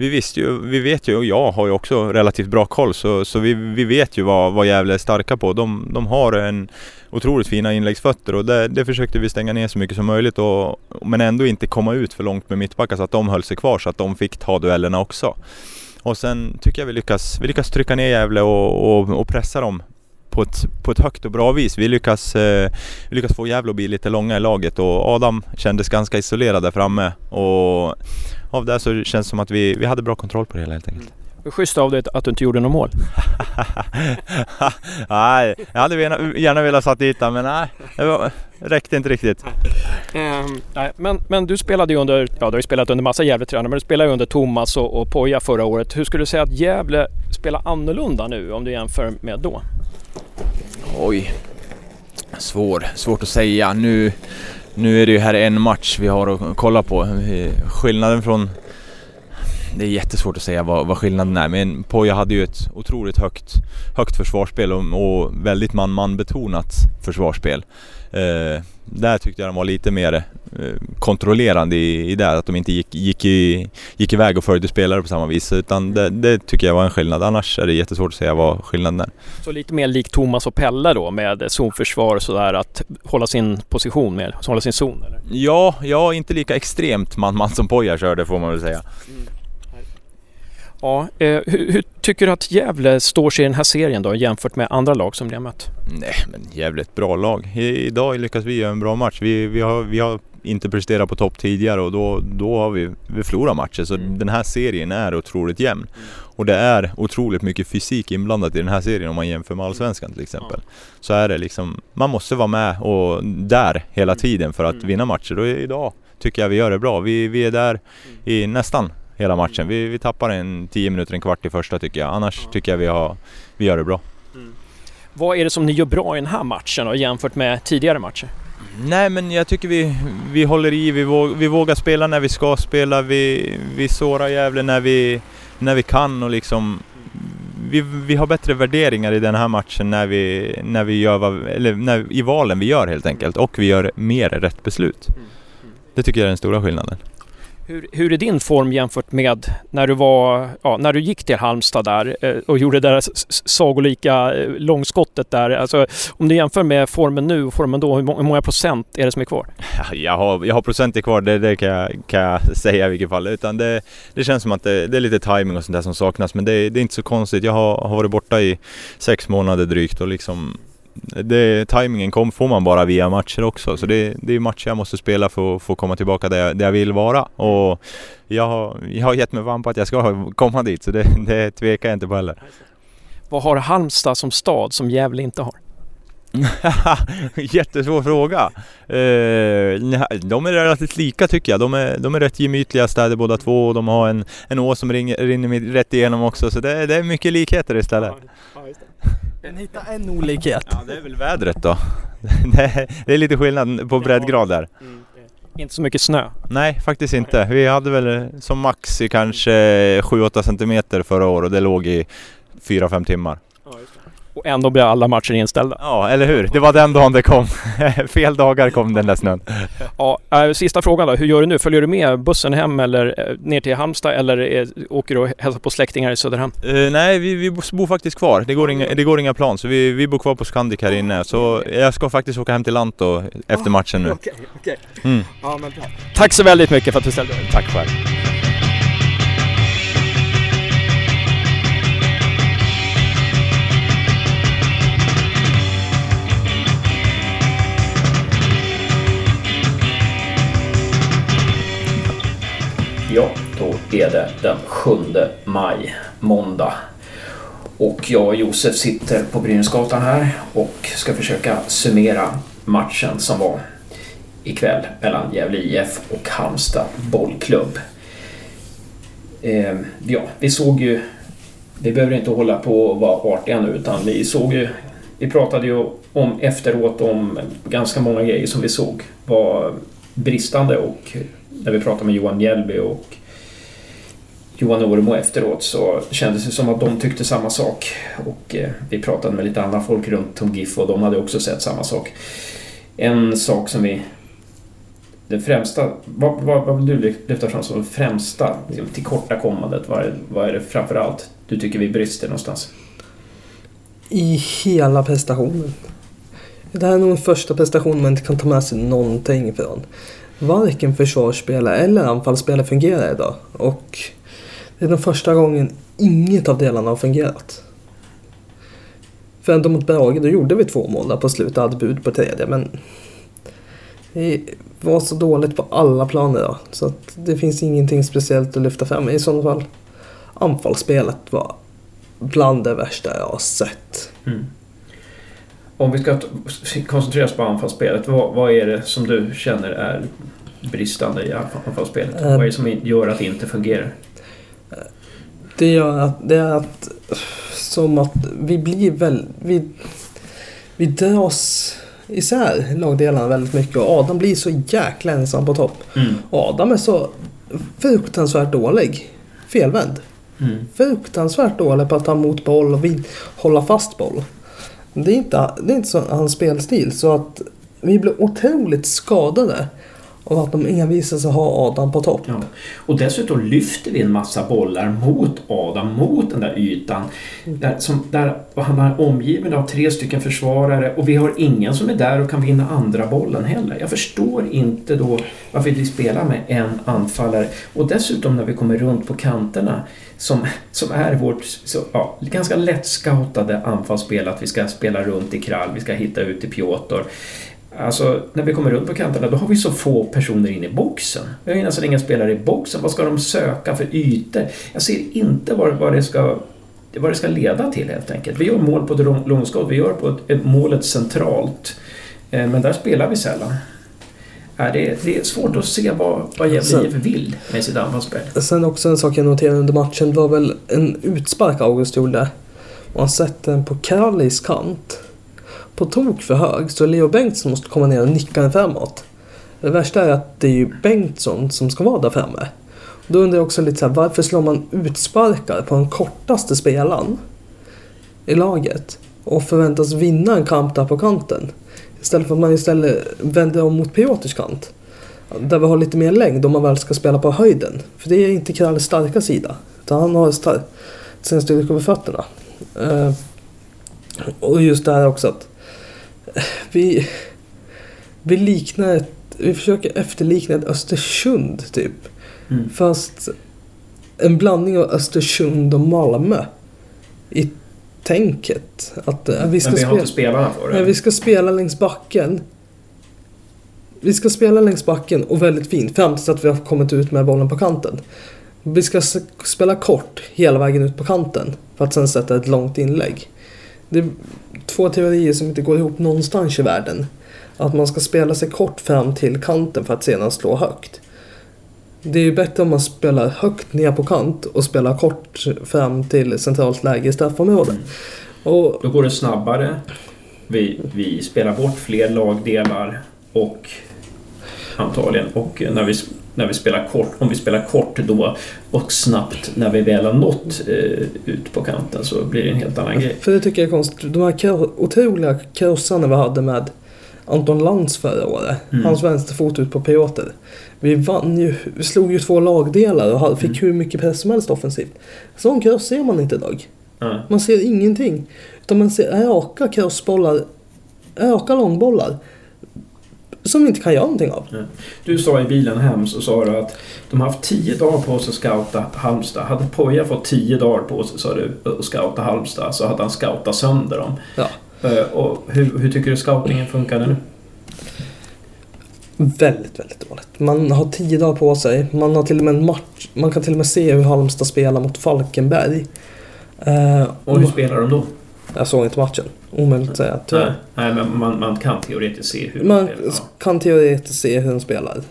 vi visste ju, vi vet ju och jag har ju också relativt bra koll så, så vi, vi vet ju vad, vad Gävle är starka på. De, de har en otroligt fina inläggsfötter och det, det försökte vi stänga ner så mycket som möjligt och, men ändå inte komma ut för långt med mittbackar så att de höll sig kvar så att de fick ta duellerna också. Och sen tycker jag vi lyckas, vi lyckas trycka ner Gävle och, och, och pressa dem på ett, på ett högt och bra vis. Vi lyckas, eh, vi lyckas få Gävle att bli lite långa i laget och Adam kändes ganska isolerad där framme. Och av det så känns det som att vi, vi hade bra kontroll på det hela helt enkelt. Schysst av dig att du inte gjorde något mål. nej, jag hade gärna velat satt dit men nej, det var, räckte inte riktigt. Um, nej, men, men du spelade ju under, ja du har ju spelat under massa Gävle-tränare, men du spelade ju under Thomas och, och Poja förra året. Hur skulle du säga att Gävle spelar annorlunda nu om du jämför med då? Oj, svår, svårt att säga. Nu, nu är det ju här en match vi har att kolla på. Skillnaden från... Det är jättesvårt att säga vad, vad skillnaden är men Poja hade ju ett otroligt högt, högt försvarsspel och, och väldigt man-man betonat försvarsspel. Eh, där tyckte jag de var lite mer eh, kontrollerande i, i det, att de inte gick, gick, i, gick iväg och följde spelare på samma vis. Utan det, det, tycker jag var en skillnad. Annars är det jättesvårt att säga vad skillnaden är. Så lite mer likt Thomas och Pelle då med zonförsvar och sådär, att hålla sin position med, hålla sin zon? Eller? Ja, ja, inte lika extremt man-man som Poja körde får man väl säga. Mm. Ja, eh, hur, hur, tycker du att Gävle står sig i den här serien då jämfört med andra lag som ni har mött? Nej, men Gävle är ett bra lag. I, idag lyckas vi göra en bra match. Vi, vi, har, vi har inte presterat på topp tidigare och då, då har vi, vi förlorat matcher. Så mm. den här serien är otroligt jämn. Mm. Och det är otroligt mycket fysik inblandat i den här serien om man jämför med Allsvenskan till exempel. Ja. Så är det liksom, man måste vara med och där hela mm. tiden för att mm. vinna matcher. Och idag tycker jag vi gör det bra. Vi, vi är där i nästan hela matchen. Vi, vi tappar en 10 minuter, en kvart i första tycker jag. Annars tycker jag vi, har, vi gör det bra. Mm. Vad är det som ni gör bra i den här matchen då, jämfört med tidigare matcher? Nej men jag tycker vi, vi håller i, vi, våg, vi vågar spela när vi ska spela, vi, vi sårar Gävle när vi, när vi kan och liksom vi, vi har bättre värderingar i den här matchen när vi, när vi gör, eller när, i valen vi gör helt enkelt och vi gör mer rätt beslut. Mm. Mm. Det tycker jag är den stora skillnaden. Hur, hur är din form jämfört med när du, var, ja, när du gick till Halmstad där eh, och gjorde det där sagolika eh, långskottet där? Alltså, om du jämför med formen nu och formen då, hur många procent är det som är kvar? Jag har, jag har procent kvar, det, det kan, jag, kan jag säga i vilket fall. Utan det, det känns som att det, det, är lite timing och sånt där som saknas. Men det, det är inte så konstigt. Jag har, har varit borta i sex månader drygt och liksom det, timingen kom, får man bara via matcher också. Så det, det är matcher jag måste spela för att få komma tillbaka där jag, där jag vill vara. Och jag har, jag har gett mig fan på att jag ska komma dit, så det, det tvekar jag inte på heller. Vad har Halmstad som stad som Gävle inte har? Jättesvår fråga. Eh, de är relativt lika tycker jag. De är, de är rätt gemytliga städer båda två och de har en, en å som rinner, rinner rätt igenom också. Så det, det är mycket likheter istället. Ja, men hitta en olikhet. Ja, det är väl vädret då. det är lite skillnad på breddgrad där. Mm. Inte så mycket snö? Nej, faktiskt inte. Vi hade väl som max i kanske 7-8 centimeter förra året och det låg i 4-5 timmar. Och ändå blev alla matcher inställda. Ja, eller hur? Det var den dagen det kom. Fel dagar kom den där snön. Ja, äh, sista frågan då. Hur gör du nu? Följer du med bussen hem eller äh, ner till Halmstad eller åker du och hälsar på släktingar i Söderhamn? Uh, nej, vi, vi bor faktiskt kvar. Det går inga, det går inga plan, så vi, vi bor kvar på Scandic här inne. Så jag ska faktiskt åka hem till Lanto efter matchen nu. Okay, okay. Mm. Ja, men Tack så väldigt mycket för att du ställde upp. Tack själv. Ja, då är det den 7 maj, måndag. Och jag och Josef sitter på Brynäsgatan här och ska försöka summera matchen som var ikväll mellan Gävle IF och Halmstad bollklubb. Eh, ja, vi såg ju... Vi behöver inte hålla på och vara artiga nu utan vi såg ju... Vi pratade ju om efteråt om ganska många grejer som vi såg var bristande och när vi pratade med Johan Mjällby och Johan Ormo efteråt så kändes det som att de tyckte samma sak. Och eh, vi pratade med lite andra folk runt om GIF och de hade också sett samma sak. En sak som vi... Det främsta... Vad, vad, vad vill du lyfta fram som det främsta liksom, tillkortakommandet? Vad är, vad är det framförallt du tycker vi brister någonstans? I hela prestationen. Det här är nog den första prestationen man inte kan ta med sig någonting ifrån varken försvarsspelare eller anfallsspelare fungerar idag. Och det är den första gången inget av delarna har fungerat. För ändå mot Brage, då gjorde vi två mål där på slutet, hade bud på tredje, men det var så dåligt på alla planer då. Så att det finns ingenting speciellt att lyfta fram. I sådana fall, anfallsspelet var bland det värsta jag har sett. Mm. Om vi ska koncentrera oss på anfallsspelet, vad, vad är det som du känner är bristande i anfallsspelet? Uh, vad är det som gör att det inte fungerar? Det gör att, det är att som att vi blir väl, vi, vi dras isär lagdelarna väldigt mycket och Adam blir så jäkla ensam på topp. Mm. Adam är så fruktansvärt dålig. Felvänd. Mm. Fruktansvärt dålig på att ta emot boll och hålla fast boll. Det är inte, det är inte så hans spelstil. Så att vi blev otroligt skadade och att de envisas att ha Adam på topp. Ja. Och dessutom lyfter vi en massa bollar mot Adam, mot den där ytan. Där, som, där han är omgiven av tre stycken försvarare och vi har ingen som är där och kan vinna andra bollen heller. Jag förstår inte då varför vi spelar med en anfallare. Och dessutom när vi kommer runt på kanterna som, som är vårt så, ja, ganska lättscoutade anfallsspel att vi ska spela runt i krall, vi ska hitta ut till Piotr. Alltså, när vi kommer runt på kanterna då har vi så få personer in i boxen. Vi har ju nästan inga spelare i boxen. Vad ska de söka för ytor? Jag ser inte vad, vad, det, ska, vad det ska leda till helt enkelt. Vi gör mål på ett långskott, vi gör på ett, ett målet centralt. Eh, men där spelar vi sällan. Det, det är svårt att se vad, vad Gävle IF vill med sitt anfallsspel. Sen också en sak jag noterade under matchen var väl en utspark August gjorde. Man sätter den på Kallis kant på tok för hög så Leo Bengtsson måste komma ner och nicka den framåt. Det värsta är att det är ju Bengtsson som ska vara där framme. Då undrar jag också lite så här, varför slår man utsparkar på den kortaste spelaren i laget och förväntas vinna en kamp där på kanten? Istället för att man istället vänder om mot Piotrs kant. Där vi har lite mer längd om man väl ska spela på höjden. För det är inte Kralles starka sida. Utan han har star- sin styrka på fötterna. Eh, och just det här också att vi, vi liknar ett, vi försöker efterlikna ett Östersund typ. Mm. Fast en blandning av Östersund och Malmö. I tänket. Att, äh, vi ska Men vi har inte spelarna för det. vi ska spela längs backen. Vi ska spela längs backen och väldigt fint fram tills att vi har kommit ut med bollen på kanten. Vi ska spela kort hela vägen ut på kanten för att sen sätta ett långt inlägg. Det två teorier som inte går ihop någonstans i världen. Att man ska spela sig kort fram till kanten för att sedan slå högt. Det är ju bättre om man spelar högt ner på kant och spelar kort fram till centralt läge i straffområdet. Mm. Och, Då går det snabbare. Vi, vi spelar bort fler lagdelar och antagligen och när vi när vi spelar kort, om vi spelar kort då och snabbt när vi väl har nått eh, ut på kanten så blir det en helt annan grej. För det tycker jag är konstigt. De här otroliga krossarna vi hade med Anton Lantz förra året. Mm. Hans vänsterfot ut på Piotr. Vi vann ju, vi slog ju två lagdelar och fick mm. hur mycket press som helst offensivt. Sån kross ser man inte idag. Mm. Man ser ingenting. Utan man ser raka crossbollar, raka långbollar som vi inte kan göra någonting av. Du sa i bilen hem så sa du att de har haft tio dagar på sig att scouta Halmstad. Hade Poja fått tio dagar på sig sa du, att scouta Halmstad så hade han scoutat sönder dem. Ja. Eh, och hur, hur tycker du scoutingen funkade nu? Väldigt, väldigt dåligt. Man har tio dagar på sig. Man har till och med en match. Man kan till och med se hur Halmstad spelar mot Falkenberg. Uh, och hur spelar de då? Jag såg inte matchen. Omöjligt att säga. Nej, nej, men man, man kan teoretiskt se hur Man spelar. kan teoretiskt se hur de spelar.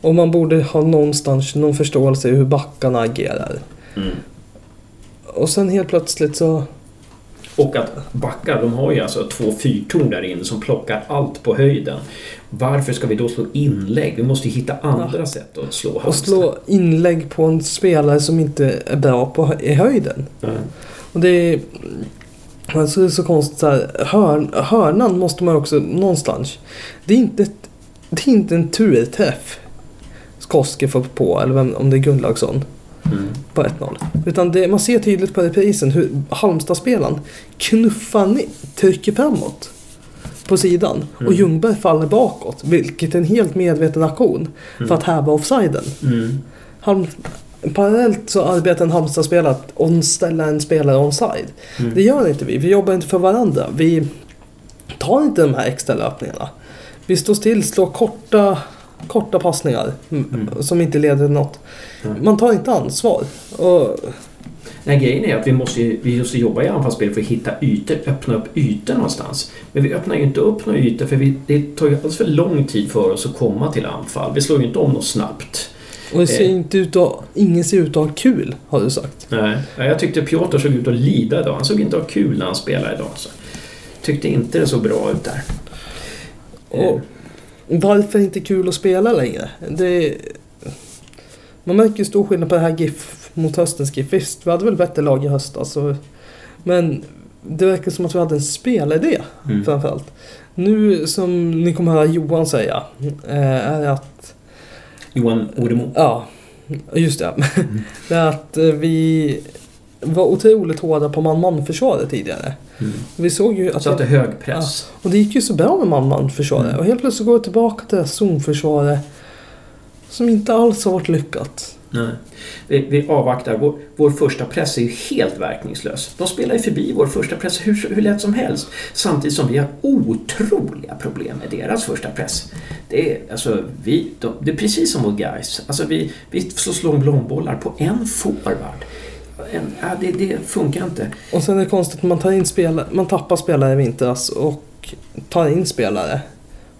Och man borde ha någonstans någon förståelse i hur backarna agerar. Mm. Och sen helt plötsligt så... Och att backar, de har ju alltså två fyrtorn där inne som plockar allt på höjden. Varför ska vi då slå inlägg? Vi måste hitta andra ja. sätt att slå Halmstad. Och slå inlägg på en spelare som inte är bra på, i höjden. Mm. Och det är, Alltså det är så konstigt så här, hörn, hörnan måste man också någonstans. Det är inte, ett, det är inte en turträff Koski får på, eller vem, om det är Gunnlaugsson. Mm. På 1-0. Utan det, man ser tydligt på reprisen hur Halmstad-spelaren knuffar ner, trycker framåt på sidan. Mm. Och Ljungberg faller bakåt. Vilket är en helt medveten aktion mm. för att häva offsiden. Mm. Halm, Parallellt så arbetar en Halmstad-spelare att ställa en spelare onside. Mm. Det gör inte vi. Vi jobbar inte för varandra. Vi tar inte de här extra löpningarna. Vi står still, slår korta, korta passningar mm. som inte leder till något. Mm. Man tar inte ansvar. Och... Nej, grejen är att vi måste, vi måste jobba i anfallsspel för att hitta ytor, öppna upp ytor någonstans. Men vi öppnar ju inte upp några ytor för vi, det tar ju alldeles för lång tid för oss att komma till anfall. Vi slår ju inte om något snabbt. Och det ser eh. inte ut att, ingen ser ut att ha kul, har du sagt. Nej, jag tyckte Piotr såg ut att lida idag. Han såg inte att ha kul när han spelade idag. Så. Tyckte inte det såg bra ut där. Och varför inte kul att spela längre? Det, man märker ju stor skillnad på det här GIF mot höstens GIF. Visst, vi hade väl bättre lag i höstas. Men det verkar som att vi hade en spelidé mm. framförallt. Nu som ni kommer höra Johan säga eh, är att Johan Oremo. Ja, just det. det är att eh, vi var otroligt hårda på man-man-försvaret tidigare. Mm. Vi såg ju att... Satte hög press. Och det gick ju så bra med man-man-försvaret. Mm. Och helt plötsligt går vi tillbaka till det här zonförsvaret. Som inte alls har varit lyckat. Nej. Vi, vi avvaktar. Vår, vår första press är ju helt verkningslös. De spelar ju förbi vår första press hur, hur lätt som helst. Samtidigt som vi har otroliga problem med deras första press. Det är, alltså, vi, de, det är precis som mot guys. Alltså vi, vi slår långbollar på en forward. En, ja, det, det funkar inte. Och sen är det konstigt man tar in spelare. Man tappar spelare i vintras och tar in spelare.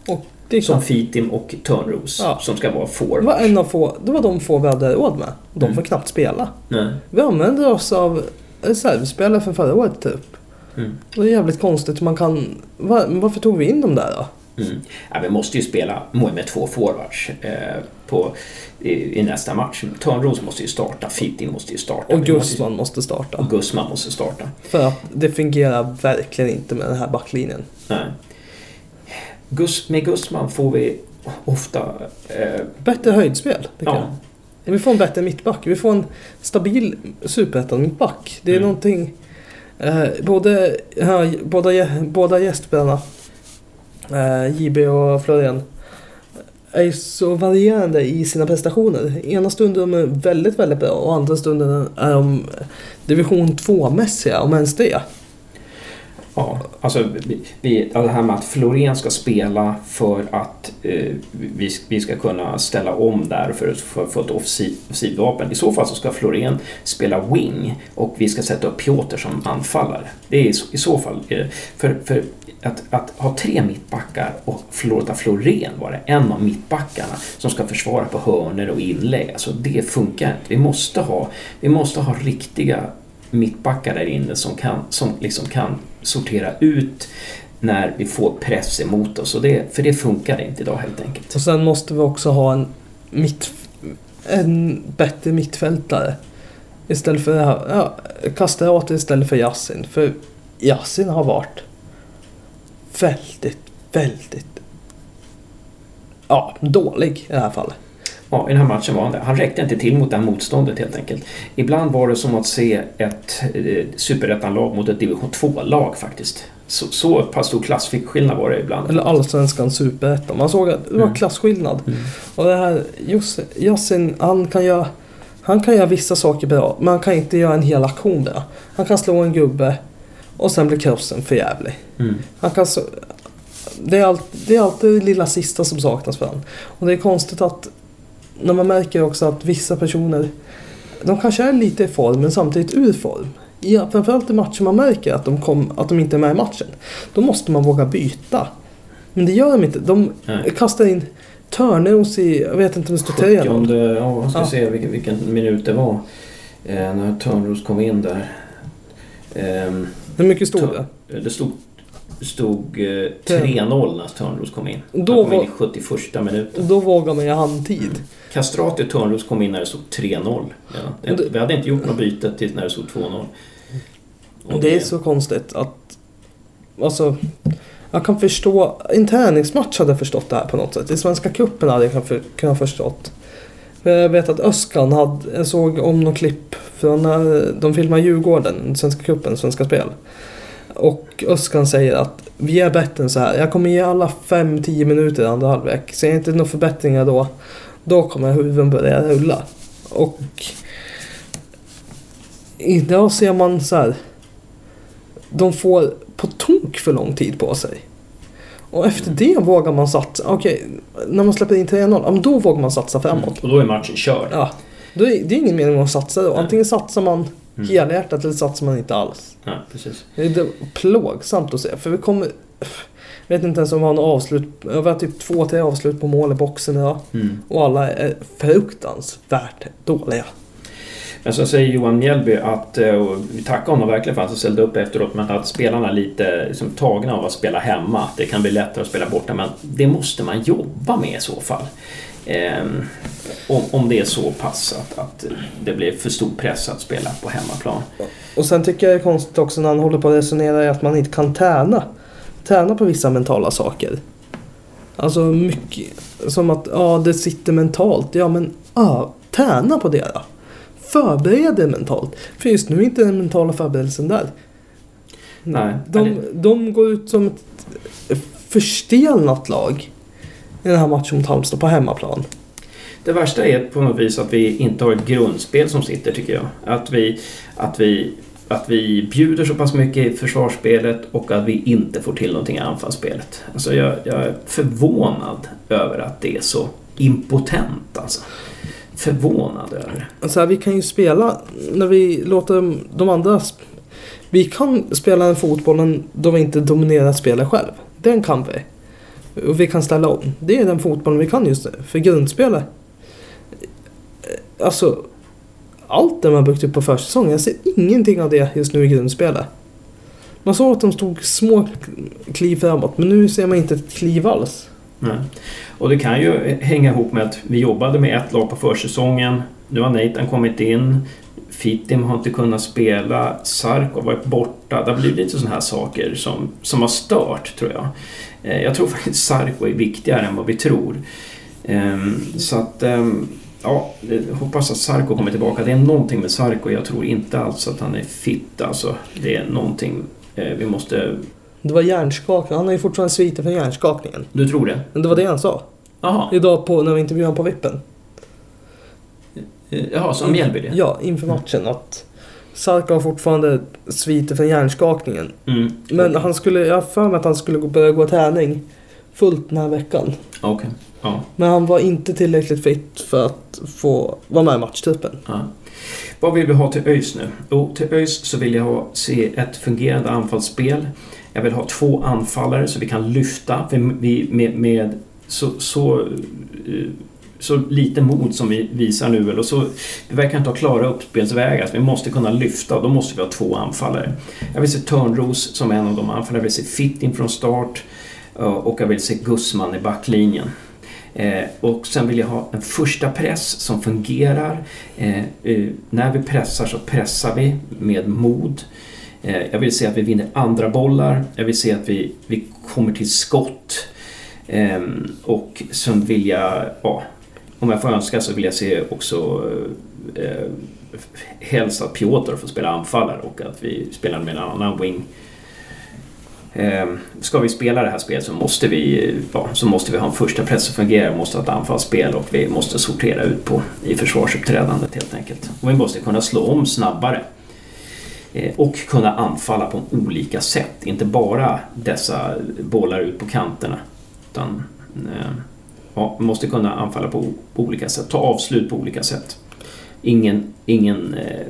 Och som Fitim och Törnros Ja. som ska vara det forward. var, en av få, det var de få vi hade råd med. De Mm. får knappt spela. Nej. Vi använder oss av reservspelare för förra året typ. Mm. Och det är jävligt konstigt hur man kan... Var, varför tog vi in dem där då? Mm. Ja, vi måste ju spela med två forwards eh, på, i, i nästa match. Törnros måste ju starta, Fitim måste ju starta. Och Vi måste- starta. Och Gusman måste starta. För att det fungerar verkligen inte med den här backlinjen. Nej. Gus, med Gusman får vi ofta... Eh, Bättre höjdspel, ja, jag. Vi får en bättre mittback. Vi får en stabil superettan-mittback. Det är Mm. någonting... Eh, både, här, båda, båda gästspelarna, eh, JB och Florian, är så varierande i sina prestationer. Ena stunden är de väldigt, väldigt bra och andra stunden är de division 2-mässiga, om ens det ja, alltså vi, vi, alltså, det här med att Florén ska spela för att eh, vi, vi ska kunna ställa om där för att för, för ett offensiv- vapen. I så fall så ska Florén spela wing och vi ska sätta upp Piotr som anfallare. Det är i, så- i så fall... Eh, för, för att, att ha tre mittbackar och låta Florén vara en av mittbackarna som ska försvara på hörnor och inlägg. Alltså det funkar inte. Vi måste ha, vi måste ha riktiga mittbackar där inne som kan, som liksom kan sortera ut när vi får press emot oss. Och det, för det funkar inte idag helt enkelt. Och sen måste vi också ha en, mitt, en bättre mittfältare. Istället för ja, Castellati istället för Yassin. För Yassin har varit väldigt, väldigt ja, dålig i det här fallet. Ja, i den här matchen var han det. Han räckte inte till mot det här motståndet helt enkelt. Ibland var det som att se ett eh, superettanlag mot ett division 2-lag faktiskt. Så, så pass stor klassskillnad var det ibland. Eller allsvenskan superettan. Man såg att det var Mm. klasskillnad. Mm. Och det här, just Yassin, han kan göra han kan göra vissa saker bra, men han kan inte göra en hel aktion bra. Han kan slå en gubbe och sen blir krossen för jävlig. Mm. Han kan så, det, är allt, det är alltid det lilla sista som saknas för honom. Och det är konstigt att när man märker också att vissa personer de kanske är lite i form men samtidigt ur form. Ja, framförallt i matcher man märker att de, kom, att de inte är med i matchen. Då måste man våga byta. Men det gör de inte. De Nej. kastar in Törneros i, jag vet inte om det står 3 70, ja, jag ska Ja. se vilken, vilken minut det var. Eh, när Törnros kom in där. Hur mycket stod det? det stod, stod eh, 3-0 när Törnros kom in. Då Han kom in i 71 minuten. Då vågar man ju handtid. Castrati och Törnros kom in när det stod 3-0. Ja, det, Det- vi hade inte gjort något byte till när det stod 2-0. Och Det är så konstigt att... Alltså... Jag kan förstå... En träningsmatch hade jag förstått det här på något sätt. I Svenska cupen hade jag kunnat förstått. För jag vet att Öskan hade... Jag såg om något klipp från när de filmade Djurgården, Svenska cupen, Svenska Spel. Och Öskan säger att vi är bättre än så här. Jag kommer ge alla 5-10 minuter i andra halvlek. Ser jag inte några förbättringar då, då kommer huvuden börja rulla. Och idag ser man så här. De får på tok för lång tid på sig. Och efter det vågar man satsa. Okej, när man släpper in 3-0, ja, men då vågar man satsa framåt. Mm. Och då är matchen körd. Ja, är, det är ingen mening att satsa då. Antingen satsar man Mm. helhjärtat eller satsar man inte alls. Ja, precis. Det är plågsamt att se. För vi kommer... Jag vet inte ens om vi har något avslut. Vi har typ två, tre avslut på mål i boxen idag. Mm. Och alla är fruktansvärt dåliga. Men så säger Johan Mjällby att, eh, och vi tackar honom verkligen för att han ställde upp efteråt, men att spelarna är lite liksom, tagna av att spela hemma. Det kan bli lättare att spela borta, men det måste man jobba med i så fall. Ehm, om, om det är så pass att, att det blir för stor press att spela på hemmaplan. Och sen tycker jag det är konstigt också när han håller på att resonera att man inte kan träna. Träna på vissa mentala saker. Alltså mycket som att ja, det sitter mentalt. Ja, men ja, träna på det då. Förbered dig mentalt. För just nu är inte den mentala förberedelsen där. Nej. De, de går ut som ett förstelnat lag i den här matchen mot Halmstad på hemmaplan. Det värsta är på något vis att vi inte har ett grundspel som sitter tycker jag. Att vi, att vi, att vi bjuder så pass mycket i försvarsspelet och att vi inte får till någonting i anfallsspelet. Alltså jag, jag är förvånad över att det är så impotent alltså. Förvånad över det. Alltså här, vi kan ju spela när vi låter de, andra... Vi kan spela den fotbollen då vi inte dominerar spelet själv. Den kan vi. Och vi kan ställa om. Det är den fotbollen vi kan just nu. För grundspelet... Alltså... Allt det man byggt upp på försäsongen. Jag ser ingenting av det just nu i grundspelet. Man såg att de stod små kliv framåt. Men nu ser man inte ett kliv alls. Nej. Och det kan ju hänga ihop med att vi jobbade med ett lag på försäsongen. Nu har Nathan kommit in. Fittim har inte kunnat spela. Sark har varit borta. Det har blivit lite sådana här saker som, som har stört, tror jag. Eh, Jag tror faktiskt Sarko är viktigare än vad vi tror. Ehm, Så att... ehm, Ja, hoppas att Sarko kommer tillbaka. Det är någonting med Sarko. Jag tror inte alls att han är fit. Alltså, det är någonting eh, vi måste... Det var hjärnskakning. Han har ju fortfarande sviter från hjärnskakningen. Du tror det? Men det var det han sa. Jaha, Idag på, när vi intervjuade honom på vippen. Jaha så Mjällby det? Ja, inför matchen. Att Sarko har fortfarande sviter från hjärnskakningen. Mm. Men han skulle, jag har för mig att han skulle börja gå träning fullt den här veckan. Okej. Ja. Men han var inte tillräckligt fit för att få vara med i matchtruppen. Ja. Vad vill vi ha till ÖIS nu? Jo, till ÖIS så vill jag ha, se ett fungerande anfallsspel. Jag vill ha två anfallare så vi kan lyfta för vi, med, med så, så, eh, så lite mod som vi visar nu. Eller så, vi verkar inte ha klara uppspelsvägar. Så vi måste kunna lyfta och då måste vi ha två anfallare. Jag vill se Törnros som en av de anfallarna. Jag vill se Fitting från start. Eh, och jag vill se Gussman i backlinjen. Eh, och sen vill jag ha en första press som fungerar. Eh, eh, när vi pressar så pressar vi med mod. Eh, jag vill se att vi vinner andra bollar. Jag vill se att vi, vi kommer till skott. Eh, och sen vill jag, ja, om jag får önska så vill jag se också eh, eh helst att Piotr får spela anfallare och att vi spelar med en annan wing. Eh, ska vi spela det här spelet så måste vi, ja, så måste vi ha en första press som fungerar, vi måste ha ett anfallsspel och vi måste sortera ut på i försvarsuppträdandet helt enkelt. Och vi måste kunna slå om snabbare. Eh, och kunna anfalla på olika sätt, inte bara dessa bollar ut på kanterna. Utan eh, ja, måste kunna anfalla på, på olika sätt, ta avslut på olika sätt. Ingen, ingen, eh,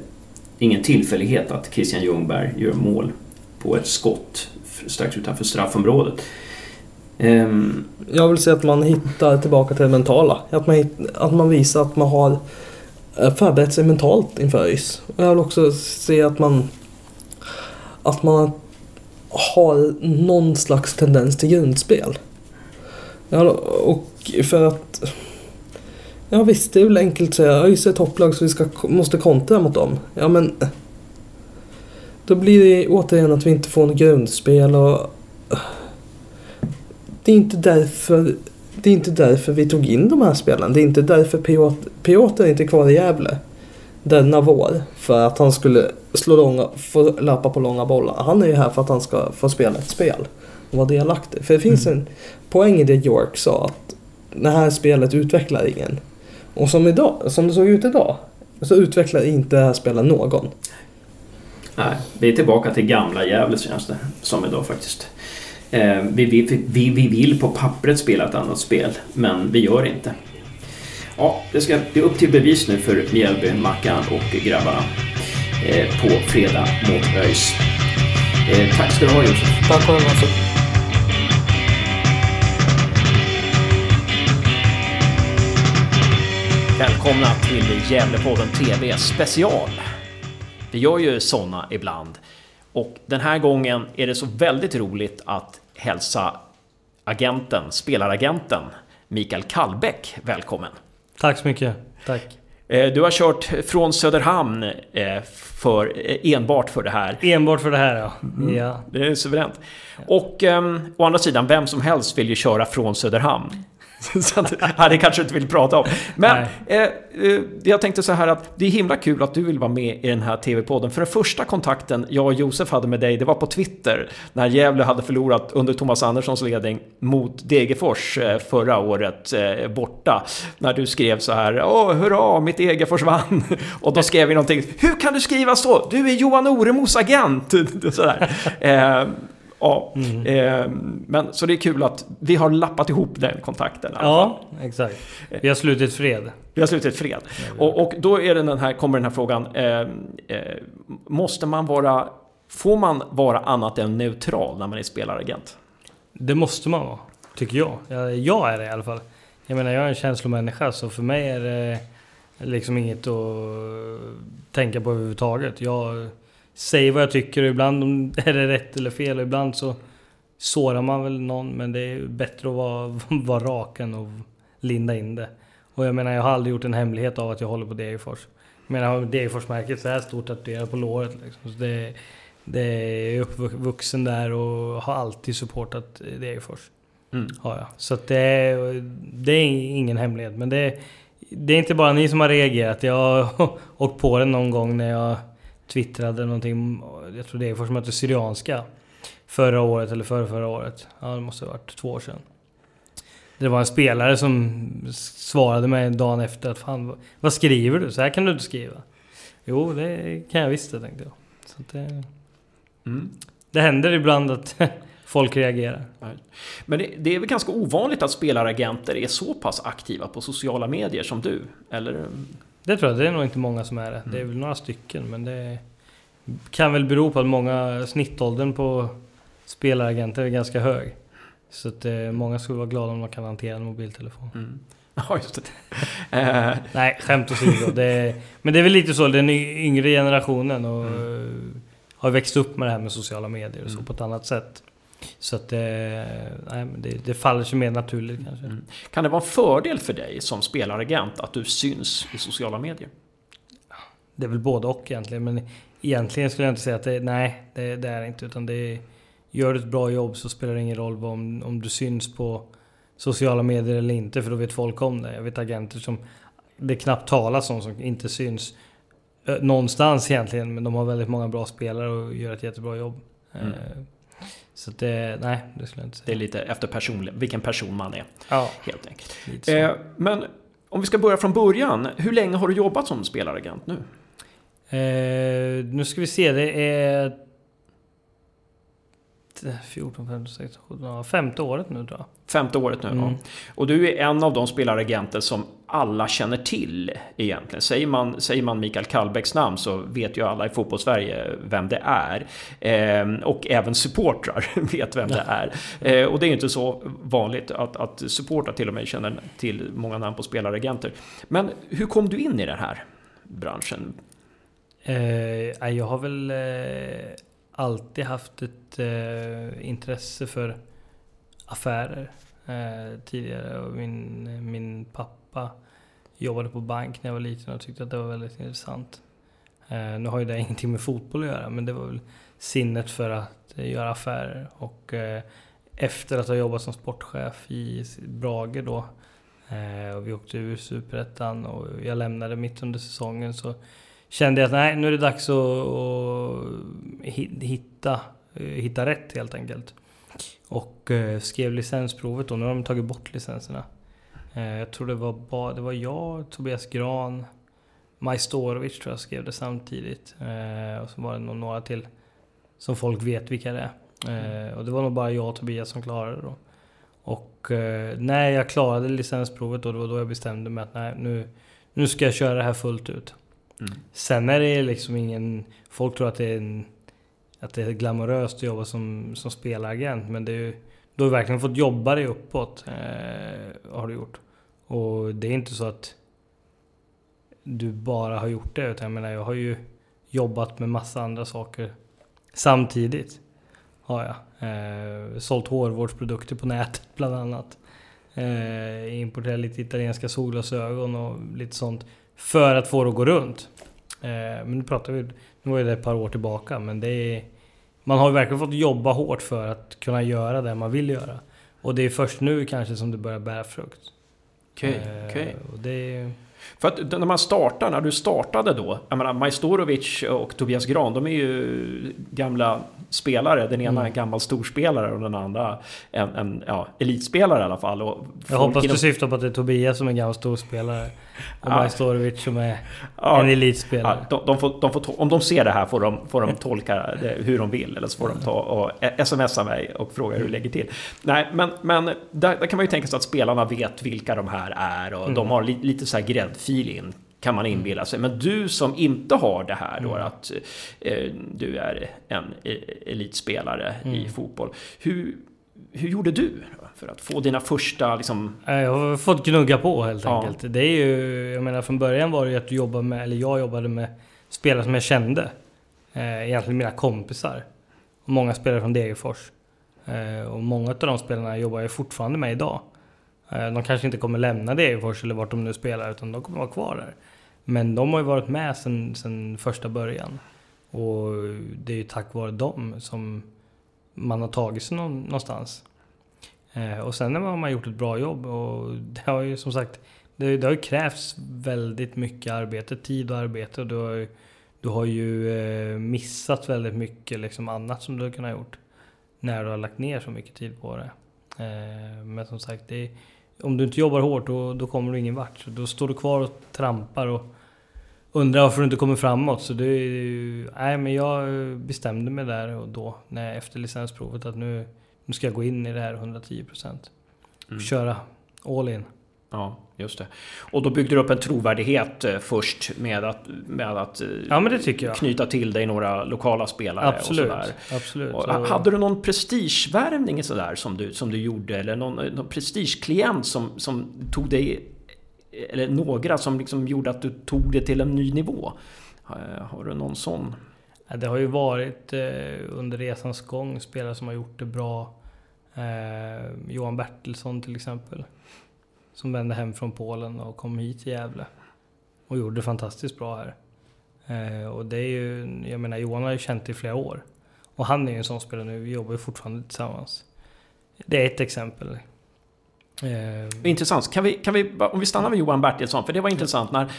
ingen tillfällighet att Christian Ljungberg gör mål på ett skott strax utanför straffområdet. Um, Jag vill se att man hittar tillbaka till det mentala. Att man, hitt- att man visar att man har eh, förberett sig mentalt inför ÖIS. Och jag vill också se att man att man har någon slags tendens till grundspel. Ja, och för att... Ja visst, det är väl enkelt att säga ÖIS är topplag så vi ska, måste kontra mot dem. Ja men... Då blir det återigen att vi inte får något grundspel och... Det är inte därför... Det är inte därför vi tog in de här spelarna. Det är inte därför Piotr, Piotr är inte kvar i Gävle denna vår. För att han skulle slå långa, få löpa på långa bollar. Han är ju här för att han ska få spela ett spel. Och vara delaktig. För det finns en poäng i det York sa. Att det här spelet utvecklar ingen. Och som, idag, som det såg ut idag. Så utvecklar inte det här spelet någon. nej, vi är tillbaka till gamla Gävle känns det som idag faktiskt. Eh, vi, vi, vi, vi vill på pappret spela ett annat spel, men vi gör inte. Ja, det ska bli upp till bevis nu för Mjällby, Mackan och grabbarna eh, på fredag mot ÖIS. Eh, tack ska du ha Josef. Tack och alltså. Välkomna till Gävlepodden TV special. Vi gör ju såna ibland. Och den här gången är det så väldigt roligt att hälsa agenten, spelaragenten Mikael Kallbäck välkommen. Tack så mycket. Tack. Eh, du har kört från Söderhamn eh, för, eh, enbart för det här. Enbart för det här ja. Mm. ja. Det är suveränt. Och um, å andra sidan, vem som helst vill ju köra från Söderhamn. så att, ja, det kanske du inte vill prata om. Men eh, eh, jag tänkte så här att det är himla kul att du vill vara med i den här TV-podden. För den första kontakten jag och Josef hade med dig, det var på Twitter. När Gävle hade förlorat under Thomas Anderssons ledning mot Degerfors eh, förra året eh, borta. När du skrev så här, åh hurra, mitt Degerfors vann. och då skrev vi någonting, hur kan du skriva så? Du är Johan Oremos agent. Sådär. Eh, Ja, mm. eh, men så det är kul att vi har lappat ihop den kontakten. Ja, exakt. Vi har slutit fred. Vi har slutit fred. Och, och då är det den här, kommer den här frågan. Eh, eh, måste man vara... Får man vara annat än neutral när man är spelaragent? Det måste man vara, tycker jag. Jag, jag är det i alla fall. Jag menar, jag är en känslomänniska så för mig är det liksom inget att tänka på överhuvudtaget. Jag säger vad jag tycker och ibland är det rätt eller fel och ibland så sårar man väl någon men det är bättre att vara, vara rak än att linda in det. Och jag menar jag har aldrig gjort en hemlighet av att jag håller på Degerfors. Jag menar Degerfors-märket så här stort tatuerat på låret liksom. Så det, det är uppvuxen där och har alltid supportat Degerfors. Mm. Har jag. Så det, det är ingen hemlighet men det, det är inte bara ni som har reagerat. Jag har åkt på det någon gång när jag twittrade någonting, jag tror det är som mötte Syrianska. Förra året eller förra, förra året. Ja, det måste ha varit två år sedan. Det var en spelare som svarade mig dagen efter att fan, vad skriver du? Så här kan du inte skriva. Jo, det kan jag visst det, tänkte jag. Så det, mm. det händer ibland att folk reagerar. Men det, det, är väl ganska ovanligt att spelaragenter är så pass aktiva på sociala medier som du? Eller? Det tror jag, det är nog inte många som är det. Det är väl några stycken men det kan väl bero på att många, snittåldern på spelaragenter är ganska hög. Så att eh, många skulle vara glada om de kan hantera en mobiltelefon. Mm. Ja, just det. Eh. Nej, skämt åsido. men det är väl lite så, den yngre generationen och mm. har växt upp med det här med sociala medier och så mm. på ett annat sätt. Så att det, nej, det, det faller sig mer naturligt kanske. Mm. Kan det vara en fördel för dig som spelaragent att du syns i sociala medier? Det är väl både och egentligen. Men egentligen skulle jag inte säga att det, nej, det, det är inte. Utan det gör du ett bra jobb så spelar det ingen roll om, om du syns på sociala medier eller inte. För då vet folk om det. Jag vet agenter som det knappt talas om som inte syns någonstans egentligen. Men de har väldigt många bra spelare och gör ett jättebra jobb. Mm. Så det, nej, det skulle jag inte säga. Det är lite efter person, vilken person man är. Ja, helt enkelt. Eh, men om vi ska börja från början. Hur länge har du jobbat som spelaragent nu? Eh, nu ska vi se, det är 14, 15, 16, 17, femte året nu tror jag. Femte året nu, mm. ja. Och du är en av de spelaragenter som alla känner till egentligen. Säger man, säger man Mikael Kallbäcks namn så vet ju alla i fotbollssverige vem det är. Eh, och även supportrar vet vem det är. Eh, och det är inte så vanligt att, att supportrar till och med känner till många namn på spelaragenter. Men hur kom du in i den här branschen? Eh, jag har väl eh, alltid haft ett eh, intresse för affärer eh, tidigare. Och min, min pappa jobbade på bank när jag var liten och tyckte att det var väldigt intressant. Eh, nu har ju det ingenting med fotboll att göra men det var väl sinnet för att eh, göra affärer. Och eh, efter att ha jobbat som sportchef i Brage då eh, och vi åkte ur Superettan och jag lämnade mitt under säsongen så kände jag att nej, nu är det dags att, att hitta, eh, hitta rätt helt enkelt. Och eh, skrev licensprovet då, nu har de tagit bort licenserna. Eh, jag tror det var, bara, det var jag, Tobias Gran, Majstorovic tror jag skrev det samtidigt. Och så var det nog några till som folk vet vilka det är. och det var nog bara jag och Tobias som klarade det då. Och när jag klarade licensprovet då, det var då jag bestämde mig att nej, nu, nu ska jag köra det här fullt ut. Mm. Sen är det liksom ingen... Folk tror att det är, en, att det är glamoröst att jobba som, som spelaragent. Men det är, du har verkligen fått jobba dig uppåt. Eh, har du gjort. Och det är inte så att du bara har gjort det. Utan jag menar, jag har ju jobbat med massa andra saker samtidigt. Har jag. Eh, sålt hårvårdsprodukter på nätet bland annat. Eh, importerat lite italienska solglasögon och lite sånt för att få det att gå runt. Eh, men nu pratar vi, nu var det ett par år tillbaka, men det är... Man har ju verkligen fått jobba hårt för att kunna göra det man vill göra. Och det är först nu kanske som det börjar bära frukt. Okej, Eh, okej. och det är... För att när man startar, när du startade då, jag menar Majstorovic och Tobias Gran, de är ju gamla spelare. Den ena är en gammal storspelare och den andra en, en ja, elitspelare i alla fall. Och Jag hoppas inom- du syftar på att det är Tobias som är gammal storspelare. Och Ja. Majstorovic som är Ja, en elitspelare. Ja, de, de får, de får, om de ser det här får de, får de tolka det hur de vill. Eller så får de ta och smsa mig och fråga hur det lägger till. Nej, men, men där, där kan man ju tänka sig att spelarna vet vilka de här är och de har li, lite så här gräddfil in. Kan man inbilla sig. Men du som inte har det här då, att eh, du är en e- elitspelare i fotboll. Hur, hur gjorde du för att få dina första liksom... Jag har fått gnugga på helt Ja. enkelt. Det är ju, jag menar från början var det ju att du jobbade med, eller jag jobbade med spelare som jag kände. Eh, egentligen mina kompisar. Och många spelare från Degerfors. Eh, och många av de spelarna jobbar jag fortfarande med idag. Eh, de kanske inte kommer lämna Degerfors eller vart de nu spelar, utan de kommer vara kvar där. Men de har ju varit med sedan, sedan första början. Och det är ju tack vare dem som man har tagit sig någon, någonstans. Eh, och sen har man gjort ett bra jobb och det har ju som sagt det, det har ju krävts väldigt mycket arbete, tid och arbete och du har ju, du har ju eh, missat väldigt mycket liksom annat som du har kunnat gjort när du har lagt ner så mycket tid på det. Men som sagt, det är, om du inte jobbar hårt då, då kommer du ingen vart. Så då står du kvar och trampar och undrar varför du inte kommer framåt. Så det är ju, nej men jag bestämde mig där och då, när, efter licensprovet, att nu, nu ska jag gå in i det här 110%. Mm. Köra all in. Ja, just det. Och då byggde du upp en trovärdighet eh, först med att, med att eh, Ja knyta till dig några lokala spelare och Absolut. sådär. Absolut. Och, Och- hade du någon prestigevärvning sådär som du, som du gjorde? Eller någon, någon prestigeklient som, som tog dig... Eller några som liksom gjorde att du tog det till en ny nivå? Eh, Har du någon sån? Det har ju varit eh, under resans gång spelare som har gjort det bra. Eh, Johan Bertilsson till exempel. Som vände hem från Polen och kom hit till Gävle. Och gjorde det fantastiskt bra här. Eh, och det är ju, jag menar Johan har ju känt i flera år. Och han är ju en sån spelare nu, vi jobbar ju fortfarande tillsammans. Det är ett exempel. Eh, Intressant. Kan vi, kan vi, om vi stannar vid Johan Bertilsson, för det var intressant när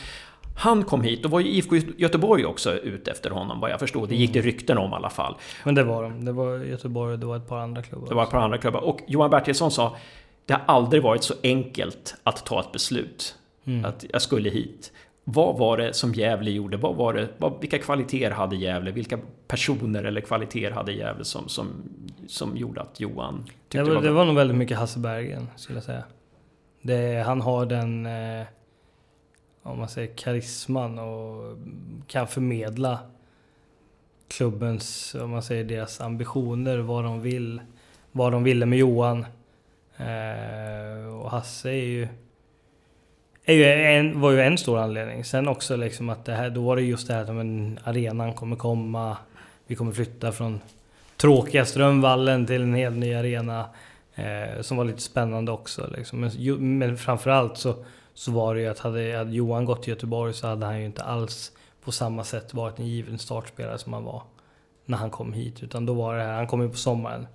han kom hit, då var ju IFK Göteborg också ute efter honom vad jag förstod. Det gick det rykten om i alla fall. men det var de. Det var Göteborg och det var ett par andra klubbar. Det var ett par andra klubbar. Och Johan Bertilsson sa Det har aldrig varit så enkelt att ta ett beslut. Mm. Att jag skulle hit. Vad var det som Gävle gjorde? Vad var det, vad, vilka kvaliteter hade Gävle? Vilka personer eller kvaliteter hade Gävle som, som, som gjorde att Johan tyckte Det det var, det var nog väldigt mycket Hasse Bergen, skulle jag säga. Det, han har den, eh, om man säger karisman och kan förmedla klubbens, om man säger deras ambitioner, vad de vill, vad de ville med Johan. Eh, och Hasse är ju, är ju en, var ju en stor anledning. Sen också liksom att det här, då var det just det här att men, arenan kommer komma, vi kommer flytta från tråkiga Strömvallen till en helt ny arena. Eh, som var lite spännande också. Liksom. Men, ju, men framförallt så, så var det ju att hade, hade Johan gått till Göteborg så hade han ju inte alls på samma sätt varit en given startspelare som han var när han kom hit. Utan då var det här, han kom ju på sommaren.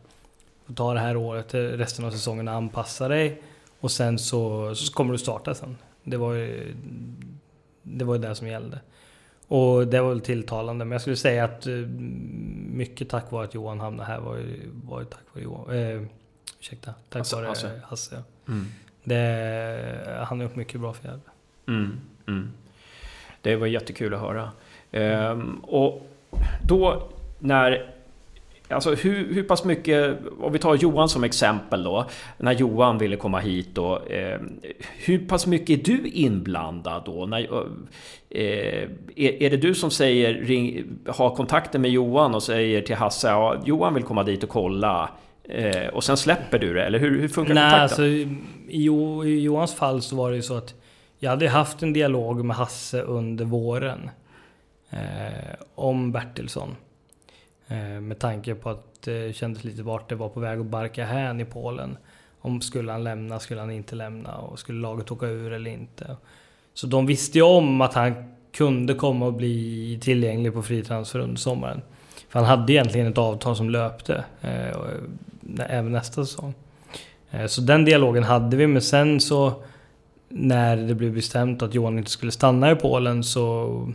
Och ta det här året, resten av säsongen, anpassa dig. Och sen så, så kommer du starta sen. Det var ju det, var ju det som gällde. Och det var väl tilltalande. Men jag skulle säga att eh, mycket tack vare att Johan hamnade här var ju, var ju tack vare Johan. Eh, ursäkta, tack Hasse, vare Hasse. Hasse. Hasse ja. Mm. det, han har gjort mycket bra för Gävle. Mm, mm. Det var jättekul att höra. Ehm, och då när... Alltså hur, hur pass mycket, om vi tar Johan som exempel då, när Johan ville komma hit då. Eh, hur pass mycket är du inblandad då? När, eh, är, är det du som säger, ring, har kontakten med Johan och säger till Hasse, ja, Johan vill komma dit och kolla. Eh, och sen släpper du det, eller hur, hur funkar Nej, kontakten? alltså, i, I Johans fall så var det ju så att jag hade haft en dialog med Hasse under våren eh, om Bertilsson. Eh, med tanke på att det kändes lite vart det var på väg att barka hän i Polen. Om skulle han lämna, skulle han inte lämna och skulle laget åka ur eller inte. Så de visste ju om att han kunde komma och bli tillgänglig på fri transfer under sommaren. För han hade egentligen ett avtal som löpte eh, även nästa säsong. Eh, så den dialogen hade vi, men sen så när det blev bestämt att Johan inte skulle stanna i Polen så,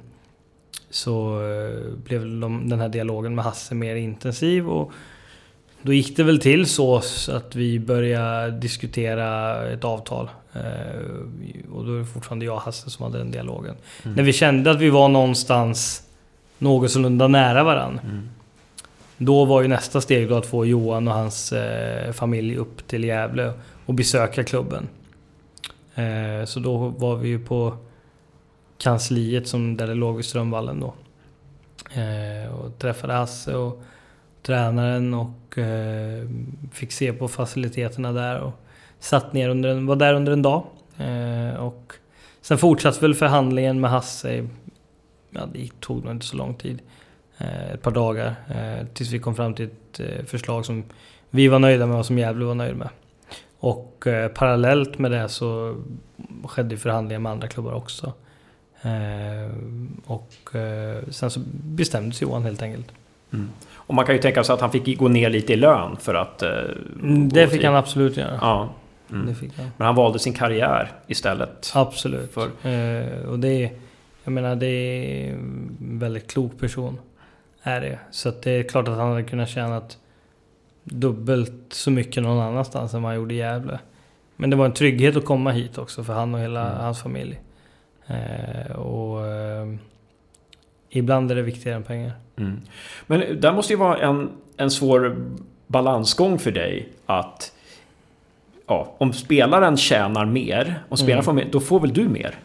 så eh, blev de, den här dialogen med Hasse mer intensiv. Och då gick det väl till så att vi började diskutera ett avtal. Eh, och då är det fortfarande jag och Hasse som hade den dialogen. Mm. När vi kände att vi var någonstans någorlunda nära varandra. Mm. Då var ju nästa steg då att få Johan och hans eh, familj upp till Gävle och besöka klubben. Så då var vi ju på kansliet som där det låg vid Strömvallen då. Eh, och träffade Hasse och tränaren och eh, fick se på faciliteterna där och satt ner under en, var där under en dag. Eh, och sen fortsatte väl förhandlingen med Hasse. Ja, det tog nog inte så lång tid. Eh, ett par dagar. Eh, tills vi kom fram till ett eh, förslag som vi var nöjda med och som Gävle var nöjd med. Och eh, parallellt med det så skedde förhandlingar med andra klubbar också och sen så bestämdes Johan helt enkelt. Mm. Och man kan ju tänka sig att han fick gå ner lite i lön för att... Mm, det fick han absolut göra. Ja. Mm. Han. Men han valde sin karriär istället. Absolut. För... och det är, jag menar, det är en väldigt klok person. Är det. Så det är klart att han hade kunnat tjäna dubbelt så mycket någon annanstans än vad han gjorde i Gävle. Men det var en trygghet att komma hit också för han och hela mm. hans familj. Eh, och eh, ibland är det viktigare än pengar. Mm. Men det måste ju vara en, en svår balansgång för dig att ja, om spelaren tjänar mer och spelaren mm. får mer, då får väl du mer?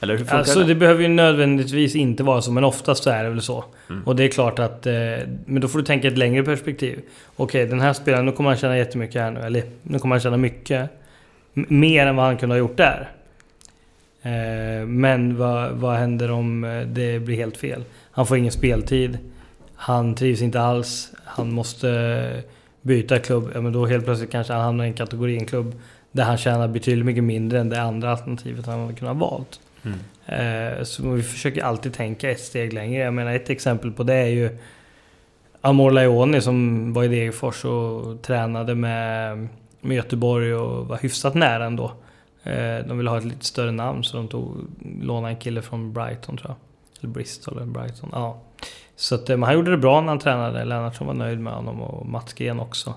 Eller hur alltså det? det behöver ju nödvändigtvis inte vara så, men oftast så är det väl så. Mm. Och det är klart att... Eh, men då får du tänka ett längre perspektiv. Okej, okay, den här spelaren, nu kommer han tjäna jättemycket här nu. Eller nu kommer han tjäna mycket. Mer än vad han kunde ha gjort där. Eh, men vad, vad händer om eh, det blir helt fel? Han får ingen speltid. Han trivs inte alls. Han måste byta klubb. Ja, men då helt plötsligt kanske han hamnar i en kategori, en klubb där han tjänar betydligt mycket mindre än det andra alternativet han hade kunnat valt. Mm. Så vi försöker alltid tänka ett steg längre. Jag menar ett exempel på det är ju Amor Laioni som var i Degerfors och tränade med, med Göteborg och var hyfsat nära ändå. Eh, de ville ha ett lite större namn så de tog, lånade en kille från Brighton tror jag. Eller Bristol eller Brighton. Ja. Så att, eh, men han gjorde det bra när han tränade. Lennartsson var nöjd med honom och Mats Gren också.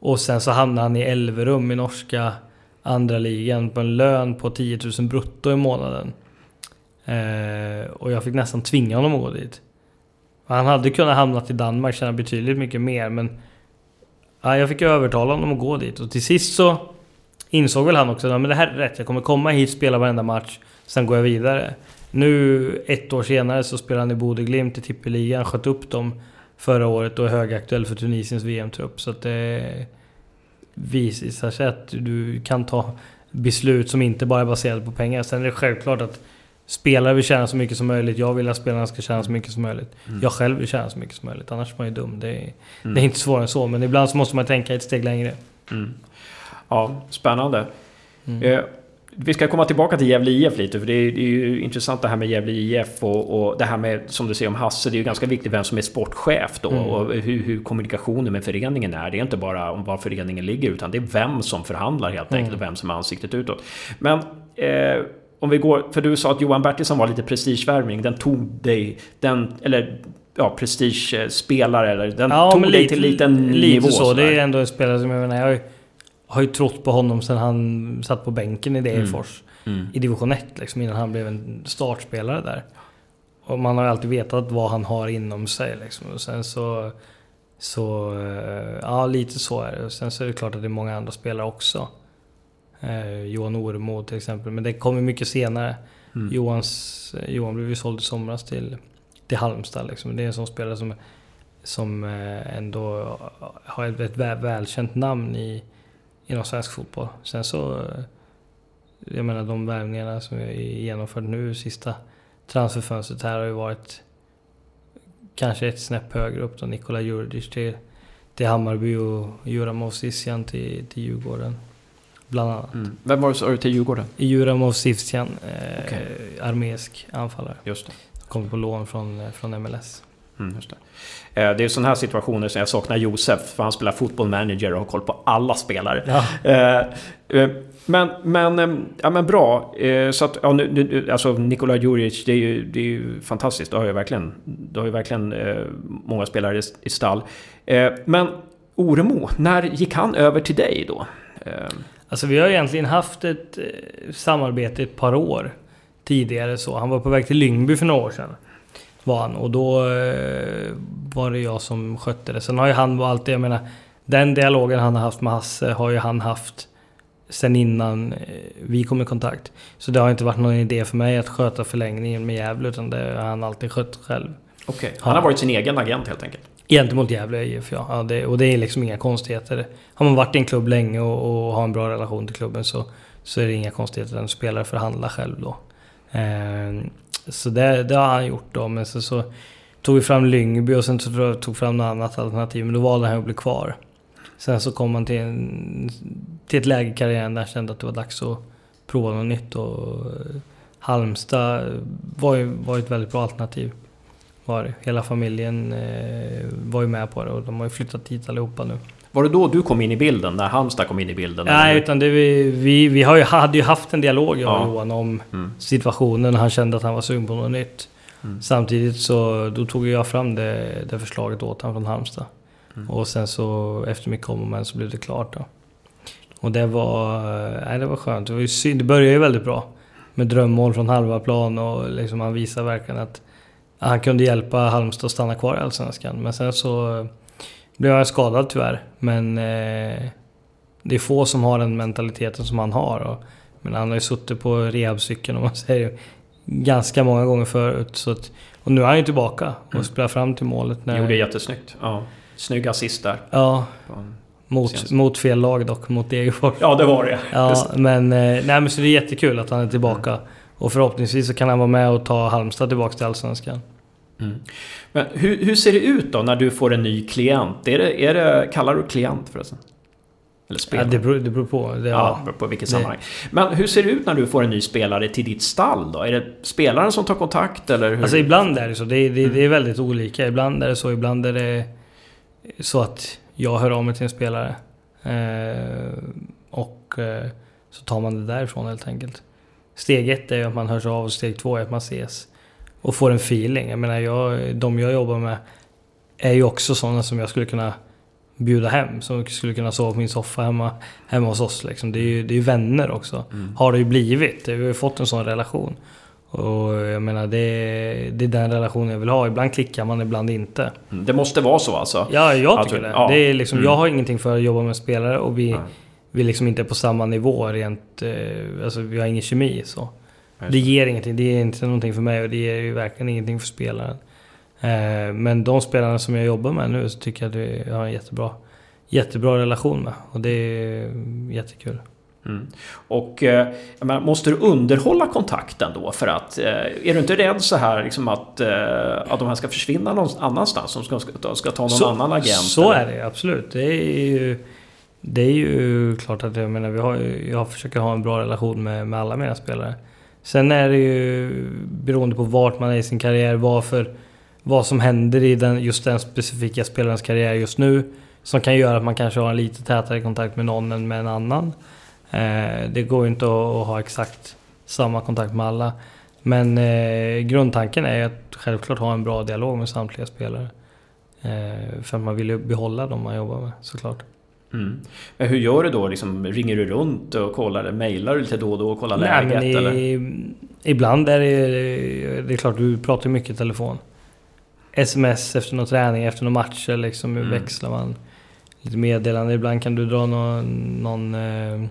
Och sen så hamnade han i Elverum i norska andra ligan på en lön på 10 000 brutto i månaden. Eh, och jag fick nästan tvinga honom att gå dit. Han hade kunnat hamna i Danmark, tjäna betydligt mycket mer men... Ja, jag fick övertala honom att gå dit och till sist så insåg väl han också att det här är rätt, jag kommer komma hit, spela varenda match, sen går jag vidare. Nu ett år senare så spelar han i Bodø-Glimt i tippeligan, sköt upp dem förra året och är högaktuell för Tunisiens VM-trupp. Så att det visar sig att du kan ta beslut som inte bara är baserade på pengar. Sen är det självklart att spelare vill tjäna så mycket som möjligt. Jag vill att spelarna ska tjäna så mycket som möjligt. Mm. Jag själv vill tjäna så mycket som möjligt. Annars är man ju dum. Det är, mm. det är inte svårare än så. Men ibland så måste man tänka ett steg längre. Mm. Ja, spännande. Mm. Eh, vi ska komma tillbaka till Gävle IF lite, för det är, det är ju intressant det här med Gävle IF och, och, det här med, som du säger om Hasse, det är ju ganska viktigt vem som är sportchef då mm. och hur, hur, kommunikationen med föreningen är. Det är inte bara om var föreningen ligger, utan det är vem som förhandlar helt enkelt mm. och vem som är ansiktet utåt. Men eh, om vi går, för du sa att Johan Bertilsson var lite prestigevärvning, den tog dig, den, eller ja, prestigespelare, eller den ja, tog dig lite, till liten lite nivå. så, det är ändå en spelare som jag menar, jag har ju trott på honom sen han satt på bänken i Degerfors. Mm. Mm. I division 1 liksom, innan han blev en startspelare där. Och man har ju alltid vetat vad han har inom sig liksom. Och sen så... Så... Eh, ja, lite så är det. Och sen så är det klart att det är många andra spelare också. Eh, Johan Oremo till exempel. Men det kommer mycket senare. Mm. Johans, eh, Johan blev ju såld i somras till, till Halmstad. Liksom. Det är en sån spelare som, som eh, ändå har ett välkänt namn i, inom svensk fotboll. Sen så... Jag menar de värvningarna som vi genomfört nu sista transferfönstret här har ju varit kanske ett snäpp högre upp då. Nikola Djurdjic till, till Hammarby och Jura Movsisjan till, till Djurgården. bland annat. Mm. Vem var det du till Djurgården? Juramov Sivsian, eh, Okej. armeisk anfallare. Just det. Kom på lån från, eh, från MLS. Mm, just det. Eh, det är sådana här situationer som jag saknar Josef, för han spelar fotboll manager och har koll på alla spelare. Ja. Eh, eh, men, men, ja, men bra. Så att, ja, nu, alltså Nikola Djuric, det är ju, det är ju fantastiskt. Det har ju verkligen, det har ju verkligen många spelare i, stall. Men Oremo, när gick han över till dig då? Alltså vi har egentligen haft ett samarbete ett par år tidigare så. Han var på väg till Lyngby för några år sedan. Var han. Och då eh, var det jag som skötte det. Sen har ju han alltid, jag menar, den dialogen han har haft med Hasse har ju han haft sen innan eh, vi kom i kontakt. Så det har inte varit någon idé för mig att sköta förlängningen med Gävle utan det har han alltid skött själv. Okej, han har varit sin egen agent helt enkelt. Gentemot Gävle IF ja. ja det, och det är liksom inga konstigheter. Har man varit i en klubb länge och, och har en bra relation till klubben så, så är det inga konstigheter. En spelare förhandlar själv då. Eh, så det, det har han gjort då. Men så, så tog vi fram Lyngby och sen så tror jag tog fram något annat alternativ. Men då valde han att bli kvar. Sen så kom han till, en, till ett läge i karriären där han kände att det var dags att prova något nytt. Och eh, Halmstad var ju, var ett väldigt bra alternativ. Var det. Hela familjen eh, var ju med på det och de har ju flyttat dit allihopa nu. Var det då du kom in i bilden? När Halmstad kom in i bilden? Nej, eller? utan det vi, vi, vi har ju, hade ju haft en dialog jag och Ja. Johan om Mm. situationen. Han kände att han var sugen på något nytt. Mm. Samtidigt så då tog jag fram det, det förslaget åt honom från Halmstad. Mm. Och sen så efter mycket om och men så blev det klart då. Och det var, nej, det var skönt. Det, var ju synd, det började ju väldigt bra. Med drömmål från halva plan och liksom han visade verkligen att han kunde hjälpa Halmstad att stanna kvar i Allsvenskan. Men sen så blev han skadad tyvärr. Men eh, det är få som har den mentaliteten som han har. Och, men han har ju suttit på rehabcykeln om man säger ganska många gånger förut. Så att, och nu är han ju tillbaka och Mm. spelar fram till målet. När, Gjorde jättesnyggt. Ja. Snygg assist där. Ja, mot, mot fel lag dock, mot Degerfors. Ja, det var det. Ja, men, eh, nej, men så det är jättekul att han är tillbaka. Och förhoppningsvis så kan han vara med och ta Halmstad tillbaka till Allsvenskan. Mm. Men hur, hur ser det ut då när du får en ny klient? Är det, är det, kallar du klient förresten? Eller Ja, spelare? det, beror, det beror på. Det, Ja, ja. beror på vilket Det- sammanhang. Men hur ser det ut när du får en ny spelare till ditt stall då? Är det spelaren som tar kontakt eller? Hur? Alltså ibland är det så. Det, Mm. det är väldigt olika. Ibland är det så, ibland är det så att jag hör av mig till en spelare. Eh, och eh, så tar man det därifrån helt enkelt. Steg ett är att man hörs av och steg två är att man ses. Och får en feeling. Jag menar, jag, de jag jobbar med är ju också sådana som jag skulle kunna bjuda hem. Som skulle kunna sova på min soffa hemma, hemma hos oss. Liksom. Det är ju det är vänner också. Mm. Har det ju blivit. Vi har ju fått en sån relation. Och jag menar, det är, det är den relationen jag vill ha. Ibland klickar man, ibland inte. Mm, Det måste vara så alltså? Ja, jag tycker det. ja. det är liksom, Mm. Jag har ingenting för att jobba med spelare och vi, Nej. vi liksom inte är på samma nivå rent... Eh, alltså vi har ingen kemi så. Det ger ingenting. Det ger inte någonting för mig och det ger ju verkligen ingenting för spelaren. Eh, men de spelarna som jag jobbar med nu så tycker jag att vi har en jättebra, jättebra relation med. Och det är jättekul. Mm. Och eh, jag menar, måste du underhålla kontakten då? För att eh, är du inte rädd så här liksom att, att de här ska försvinna någon annanstans? Som ska, ska, ta någon så, annan agent? Så eller? är det absolut. Det är ju, det är ju klart att jag menar, vi har, jag försöker ha en bra relation med, med alla mina spelare. Sen är det ju beroende på vart man är i sin karriär, varför, vad som händer i den, just den specifika spelarens karriär just nu. Som kan göra att man kanske har en lite tätare kontakt med någon än med en annan. Eh, det går ju inte att, att ha exakt samma kontakt med alla. Men eh, grundtanken är ju att självklart ha en bra dialog med samtliga spelare. Eh, för att man vill ju behålla dem man jobbar med såklart. Mm. Men hur gör du då? Liksom, ringer du runt och kollar? Mejlar du lite då och då och kollar Nej, läget? men eller? i, ibland är det, det är klart, du pratar ju mycket i telefon. Sms efter någon träning, efter någon match liksom Mm. växlar man lite meddelanden. Ibland kan du dra någon... någon eh,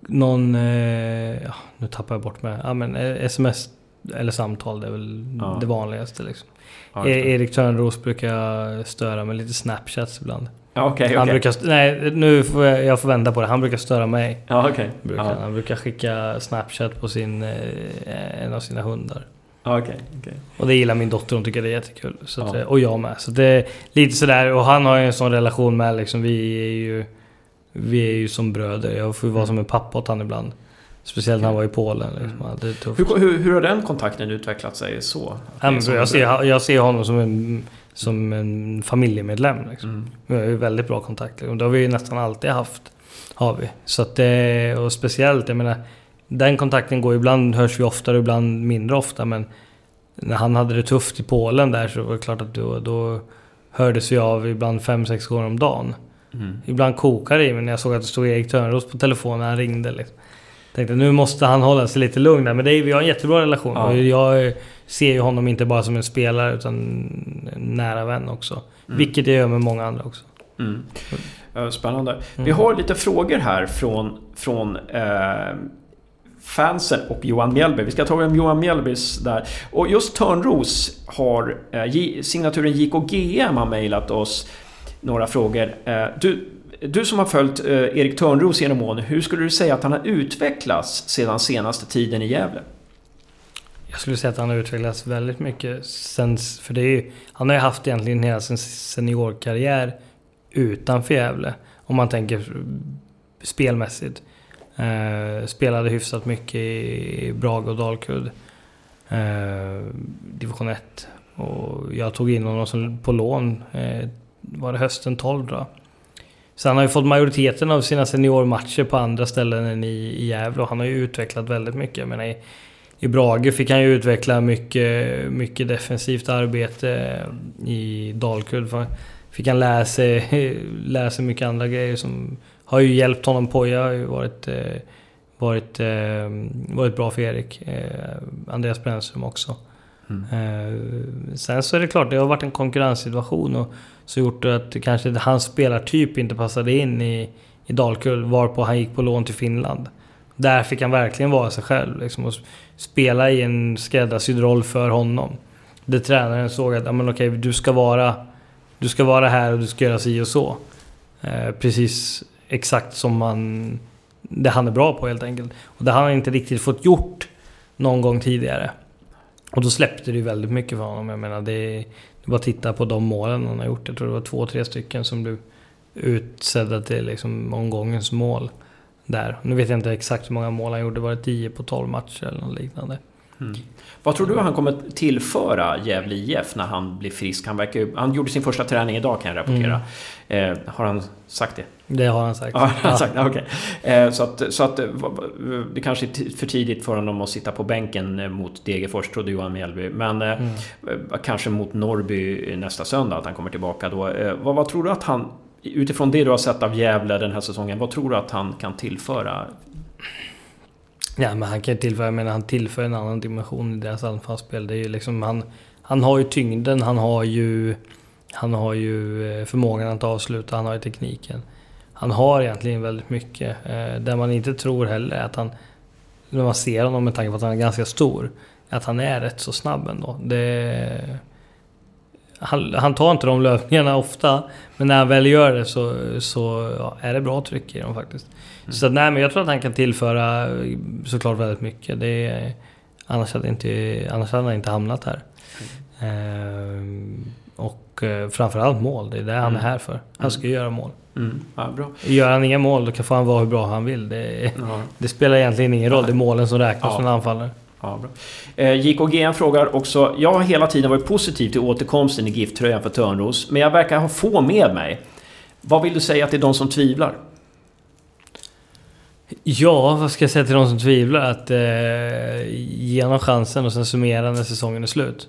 någon... Eh, nu tappar jag bort mig. Ja, men eh, sms eller samtal, det är väl Ja. det vanligaste liksom. Ja, E- det. Erik Törnros brukar störa med lite snapchats ibland. Ja, okej, Han okej. brukar... Nej, nu får jag, jag får vända på det. Han brukar störa mig. Ja, okej. Brukar. Han brukar skicka Snapchat på sin, eh, en av sina hundar. Okay, okay. Och det gillar min dotter, hon tycker det är jättekul. Så att. Och jag med. Så det är lite sådär, och han har ju en sån relation med liksom, vi är ju... Vi är ju som bröder. Jag får ju vara mm. som en pappa åt honom ibland. Speciellt när han var i Polen. Liksom. Mm. Hur, hur, hur, har den kontakten utvecklat sig så? Ja, jag, ser, jag ser honom som en, som en familjemedlem. Liksom. Mm. Vi har ju väldigt bra kontakt. Och det har vi ju nästan alltid haft. Har vi. Så att, och speciellt, jag menar den kontakten går ibland, hörs vi oftare, ibland mindre ofta. Men när han hade det tufft i Polen där så var det klart att då, då hördes vi av ibland fem sex gånger om dagen. Mm. Ibland kokade det i mig när jag såg att det stod Erik Törnros på telefonen när han ringde. Liksom. Tänkte nu måste han hålla sig lite lugn där. Men det är, vi har en jättebra relation. Ja. Och jag ser ju honom inte bara som en spelare utan en nära vän också. Mm. Vilket jag gör med många andra också. Mm. Spännande. Vi mm. har lite frågor här från, från eh, fansen och Johan Mjällby. Vi ska ta om Johan Mjällbys där. Och just Törnros har eh, signaturen JKGM har mejlat oss några frågor. Eh, du, du som har följt eh, Erik Törnros genom åren, hur skulle du säga att han har utvecklats sedan senaste tiden i Gävle? Jag skulle säga att han har utvecklats väldigt mycket sen, för det är ju, han har ju haft egentligen hela sin seniorkarriär utanför Gävle. Om man tänker spelmässigt. Eh, spelade hyfsat mycket i Brage och Dalkurd. Eh, division 1. Och jag tog in honom på lån, eh, var det hösten 12 då? Så han har ju fått majoriteten av sina seniormatcher på andra ställen än i, i Gävle och han har ju utvecklat väldigt mycket. Jag menar, i, i Brage fick han ju utveckla mycket, mycket defensivt arbete. I Dalkurd fick han lära sig, lära sig mycket andra grejer som har ju hjälpt honom på. Jag har ju varit, eh, varit, eh, varit bra för Erik. Eh, Andreas Brännström också. Mm. Eh, sen så är det klart, det har varit en konkurrenssituation och så gjort att kanske hans spelartyp inte passade in i, i Dalkull, varpå han gick på lån till Finland. Där fick han verkligen vara sig själv liksom, och spela i en skräddarsydd roll för honom. Där tränaren såg att, ja men okej, du ska vara, du ska vara här och du ska göra si och så. Eh, precis exakt som man, det han är bra på helt enkelt. Och det han inte riktigt fått gjort någon gång tidigare. Och då släppte det ju väldigt mycket för honom. Jag menar, det är, det är bara att titta på de målen han har gjort. Jag tror det var två, tre stycken som blev utsedda till liksom omgångens mål. Där. Nu vet jag inte exakt hur många mål han gjorde. Var det 10 på 12 matcher eller något liknande? Mm. Vad tror du han kommer tillföra Gävle IF när han blir frisk? Han, verkar, han gjorde sin första träning idag kan jag rapportera. Mm. Eh, har han sagt det? Det har han sagt. Ja, han sagt ja. okay. eh, så att, så att eh, det kanske är för tidigt för honom att sitta på bänken eh, mot Degerfors, trodde Johan Mjällby. Men eh, mm. kanske mot Norrby nästa söndag, att han kommer tillbaka då. Eh, vad, vad tror du att han, utifrån det du har sett av Gävle den här säsongen, vad tror du att han kan tillföra Ja, men han kan tillföra, jag menar, han tillför en annan dimension i deras anfallsspel. Det är ju liksom, han, han har ju tyngden, han har ju, han har ju eh, förmågan att avsluta, han har ju tekniken. Han har egentligen väldigt mycket. Eh, det man inte tror heller är att han, när man ser honom med tanke på att han är ganska stor, att han är rätt så snabb ändå. Det, han, han tar inte de löpningarna ofta, men när han väl gör det så, så ja, är det bra tryck i dem faktiskt. Mm. Så nej, men jag tror att han kan tillföra såklart väldigt mycket. Det är, annars, hade inte, annars hade han inte hamnat här. Mm. Ehm, och eh, framförallt mål, det är det han är mm. här för. Han mm. ska göra mål. Mm. Ja, bra. Gör han inga mål då kan få han vara hur bra han vill. Det, ja. det spelar egentligen ingen roll, det är målen som räknas ja. som anfallare. Ja, bra. Eh, JKGN frågar också, jag har hela tiden varit positiv till återkomsten i GIF-tröjan för Törnros, men jag verkar ha få med mig. Vad vill du säga till de som tvivlar? Ja, vad ska jag säga till de som tvivlar? Att eh, ge honom chansen och sen summera när säsongen är slut.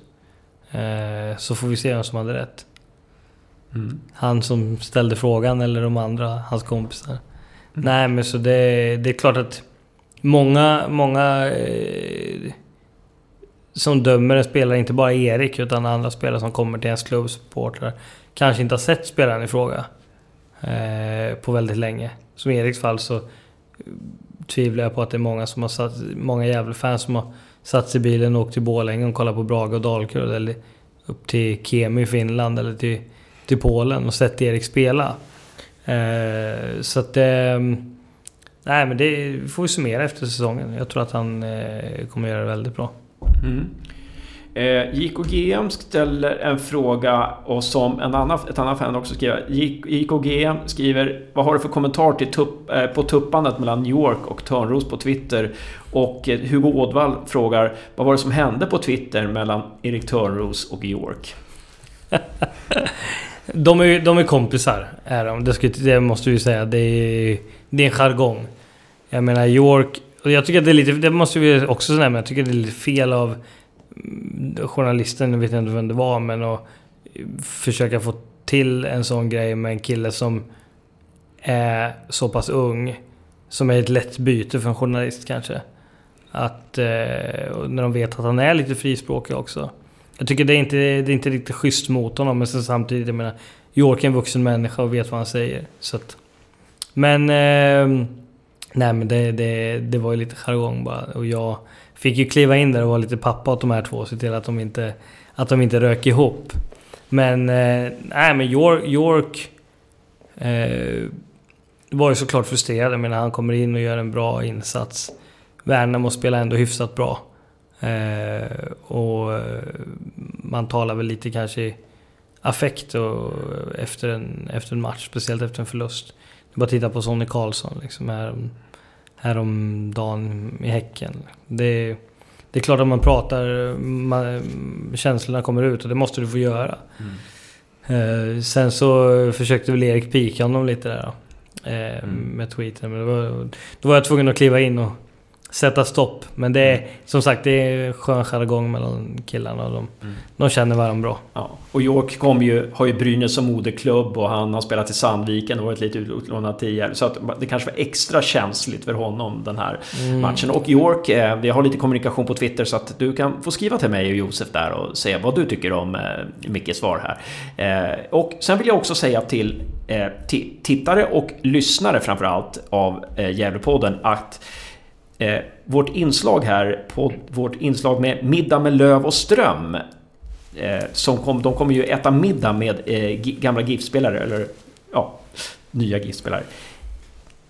Eh, så får vi se vem som hade rätt. Mm. Han som ställde frågan eller de andra, hans kompisar. Mm. Nej men så det, det är klart att många, många eh, som dömer en spelare, inte bara Erik utan andra spelare som kommer till ens klubbsportrar, kanske inte har sett spelaren i fråga eh, på väldigt länge. Som i Eriks fall så tvivlar jag på att det är många som har satt, många Gävle-fans som har satt sig i bilen och åkt till Borlänge och kollat på Brage och Dalkurd eller upp till Kemi i Finland eller till, till Polen och sett Erik spela. Eh, så att... Eh, nej men det får vi summera efter säsongen. Jag tror att han eh, kommer göra det väldigt bra. Mm. Eh, JKGM ställer en fråga och som en annan, ett annat fan också skriver. JKGM skriver Vad har du för kommentar till tupp, eh, på tuppandet mellan New York och Törnros på Twitter? Och eh, Hugo Ådvall frågar Vad var det som hände på Twitter mellan Erik Törnros och York? de, är, de är kompisar, är de. Det, skulle, det måste vi säga. Det är, det är en jargong. Jag menar York... Och jag tycker att det är lite... Det måste vi också säga, men jag tycker att det är lite fel av journalisten, jag vet inte vem det var, men att försöka få till en sån grej med en kille som är så pass ung. Som är ett lätt byte för en journalist kanske. Att, eh, när de vet att han är lite frispråkig också. Jag tycker det är inte, det är inte riktigt schysst mot honom, men sen samtidigt, jag menar, York är en vuxen människa och vet vad han säger. Så att, men... Eh, nej men det, det, det var ju lite jargong bara. Och jag fick ju kliva in där och vara lite pappa åt de här två och se till att de inte, att de inte rök ihop. Men, eh, nej men York, York eh, var ju såklart frustrerad. Jag menar han kommer in och gör en bra insats. Värnamo spelar ändå hyfsat bra. Eh, och eh, man talar väl lite kanske i affekt och eh, efter, en, efter en match, speciellt efter en förlust. Det är bara att titta på Sonny Karlsson liksom här, häromdagen i Häcken. Det, det är klart att man pratar, man, känslorna kommer ut och det måste du få göra. Mm. Eh, sen så försökte väl Erik pika honom lite där då, eh, mm. med tweeten. Men då var, då var jag tvungen att kliva in och sätta stopp. Men det är mm. som sagt det är skön jargong mellan killarna. Och de, mm. de känner varandra bra. Ja. Och York kom ju, har ju Brynäs som moderklubb och han har spelat i Sandviken och varit lite utlånad tidigare. Så att det kanske var extra känsligt för honom den här mm. matchen. Och York, eh, vi har lite kommunikation på Twitter så att du kan få skriva till mig och Josef där och säga vad du tycker om eh, Mickes svar här. Eh, och sen vill jag också säga till eh, tittare och lyssnare framförallt av eh, Gävlepodden att Eh, vårt inslag här, på vårt inslag med Middag med Löv och Ström. Eh, som kom, de kommer ju äta middag med eh, gamla GIF-spelare, eller ja, nya GIF-spelare.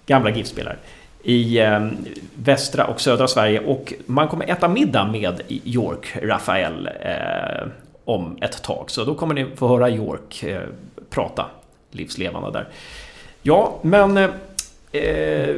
Gamla GIF-spelare i eh, västra och södra Sverige och man kommer äta middag med York Rafael eh, om ett tag. Så då kommer ni få höra York eh, prata livslevande där. Ja, men eh, eh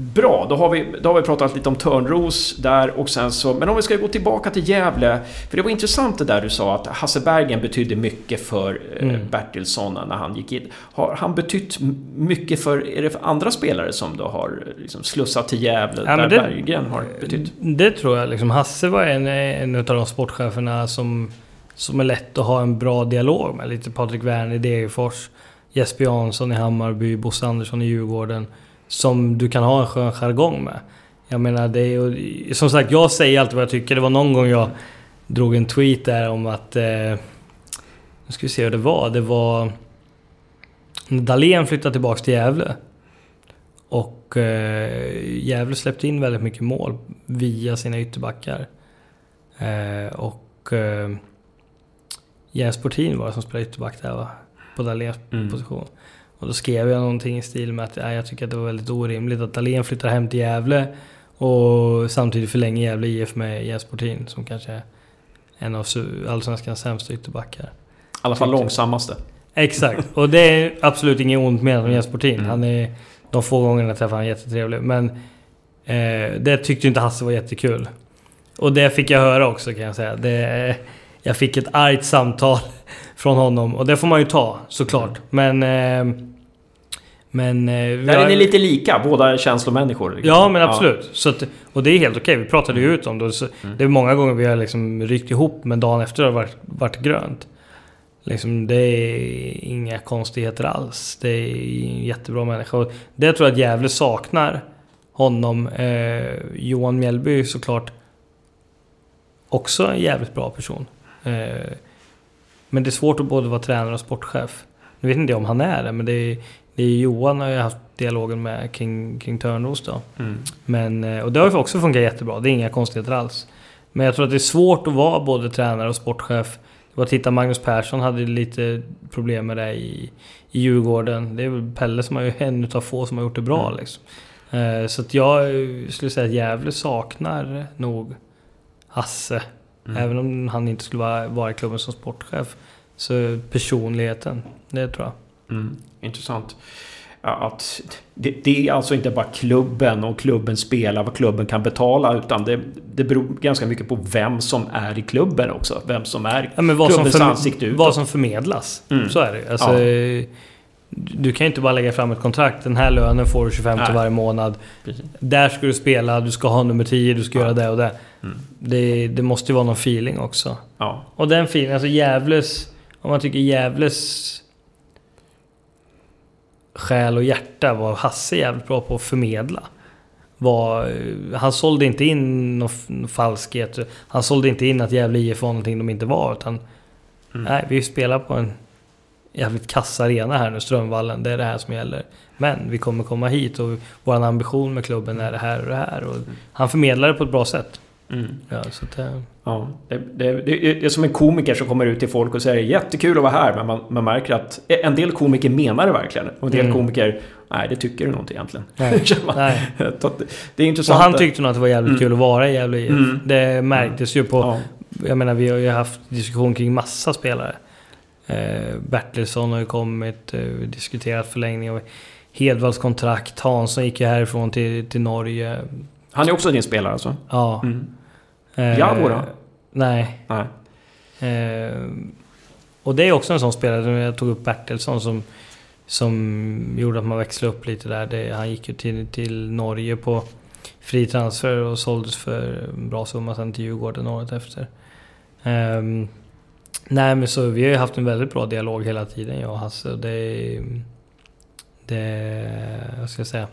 Bra, då har, vi, då har vi pratat lite om Törnros där och sen så... Men om vi ska gå tillbaka till Gävle. För det var intressant det där du sa att Hasse Bergen betydde mycket för eh, mm. Bertilsson när han gick in. Har han betytt mycket för... Är det för andra spelare som då har liksom slussat till Gävle ja, där det, Berggren har betytt? Det tror jag. Liksom Hasse var en, en av de sportcheferna som, som är lätt att ha en bra dialog med. Lite Patrik Werner i Degerfors. Jesper Jansson i Hammarby, Bosse Andersson i Djurgården som du kan ha en skön jargong med. Jag menar, det är Som sagt, jag säger alltid vad jag tycker. Det var någon gång jag drog en tweet där om att... Eh, nu ska vi se hur det var. Det var... När Dahlén flyttade tillbaks till Gävle. Och eh, Gävle släppte in väldigt mycket mål via sina ytterbackar. Eh, och eh, Jens Portin var det som spelade ytterback där va? På Dahléns mm. position. Och då skrev jag någonting i stil med att ja, jag tycker att det var väldigt orimligt att Dahlén flyttar hem till Gävle och samtidigt förlänger Gävle IF med Jens Portin som kanske är en av Allsvenskans sämsta ytterbackar. I alla fall långsammaste. Exakt, och det är absolut inget ont med om Jens Portin. Mm. Han är, de få gångerna jag träffade honom jättetrevlig. Men eh, det tyckte inte Hasse var jättekul. Och det fick jag höra också kan jag säga. Det, jag fick ett argt samtal från honom och det får man ju ta såklart. Men... Eh, men... Eh, Där är ni lite lika, båda känslomänniskor. Liksom. Ja, men absolut. Ja. Så att, och det är helt okej. Vi pratade ju mm. ut om det. Så mm. Det är många gånger vi har liksom ryckt ihop, men dagen efter har det varit, varit grönt. Liksom, det är inga konstigheter alls. Det är en jättebra människa. Och det tror jag att Gävle saknar honom. Eh, Johan Mjällby såklart också en jävligt bra person. Eh, men det är svårt att både vara tränare och sportchef. Nu vet inte om han är det, men det är, det är Johan har jag haft dialogen med kring, kring Törnros då. Mm. Men, eh, och det har också funkat jättebra, det är inga konstigheter alls. Men jag tror att det är svårt att vara både tränare och sportchef. Det var titta, Magnus Persson hade lite problem med det i, i Djurgården. Det är väl Pelle som är en utav få som har gjort det bra mm. liksom. Eh, så att jag skulle säga att Gävle saknar nog Hasse Mm. Även om han inte skulle vara, vara i klubben som sportchef. Så personligheten, det tror jag. Mm. Intressant. Att det, det, är alltså inte bara klubben och klubben spelar vad klubben kan betala utan det, det beror ganska mycket på vem som är i klubben också. Vem som är ja, vad klubbens som ansikte utåt. Vad som förmedlas. Mm. Så är det alltså, ja. Du kan ju inte bara lägga fram ett kontrakt. Den här lönen får du 25 till varje månad. Precis. Där ska du spela, du ska ha nummer 10, du ska ja. göra det och det. Mm. det. Det måste ju vara någon feeling också. Ja. Och den feelingen, alltså Gävles... Om man tycker Gävles själ och hjärta var Hasse jävligt bra på att förmedla. Var, han sålde inte in någon falskhet. Han sålde inte in att Gävle IF var någonting de inte var. Utan, mm. nej, vi spelar på en jävligt kass arena här nu, Strömvallen. Det är det här som gäller. Men vi kommer komma hit och vår ambition med klubben är det här och det här. Och han förmedlar det på ett bra sätt. Mm. Ja, så det... Ja, det, det, det, är som en komiker som kommer ut till folk och säger jättekul att vara här. Men man, man märker att en del komiker menar det verkligen. Och en del mm. komiker, nej det tycker du nog inte egentligen. Nej. nej. det är intressant. Och han tyckte nog att det var jävligt mm. kul att vara i Gävle mm. Det märktes ju på... Ja. Jag menar vi har ju haft diskussion kring massa spelare. Eh, Bertilsson har ju kommit, eh, diskuterat förlängning av Hedvalls kontrakt. Hansson gick ju härifrån till, till Norge. Han är också din spelare alltså? Ja. Mm. Eh, Javo då? Nej. nej. Eh, och det är också en sån spelare, jag tog upp Bertilsson som, som gjorde att man växlade upp lite där. Det, han gick ju till, till Norge på fri transfer och såldes för en bra summa sen till Djurgården året efter. Um, nej men så vi har ju haft en väldigt bra dialog hela tiden jag och Hasse. Det, det, vad ska jag säga?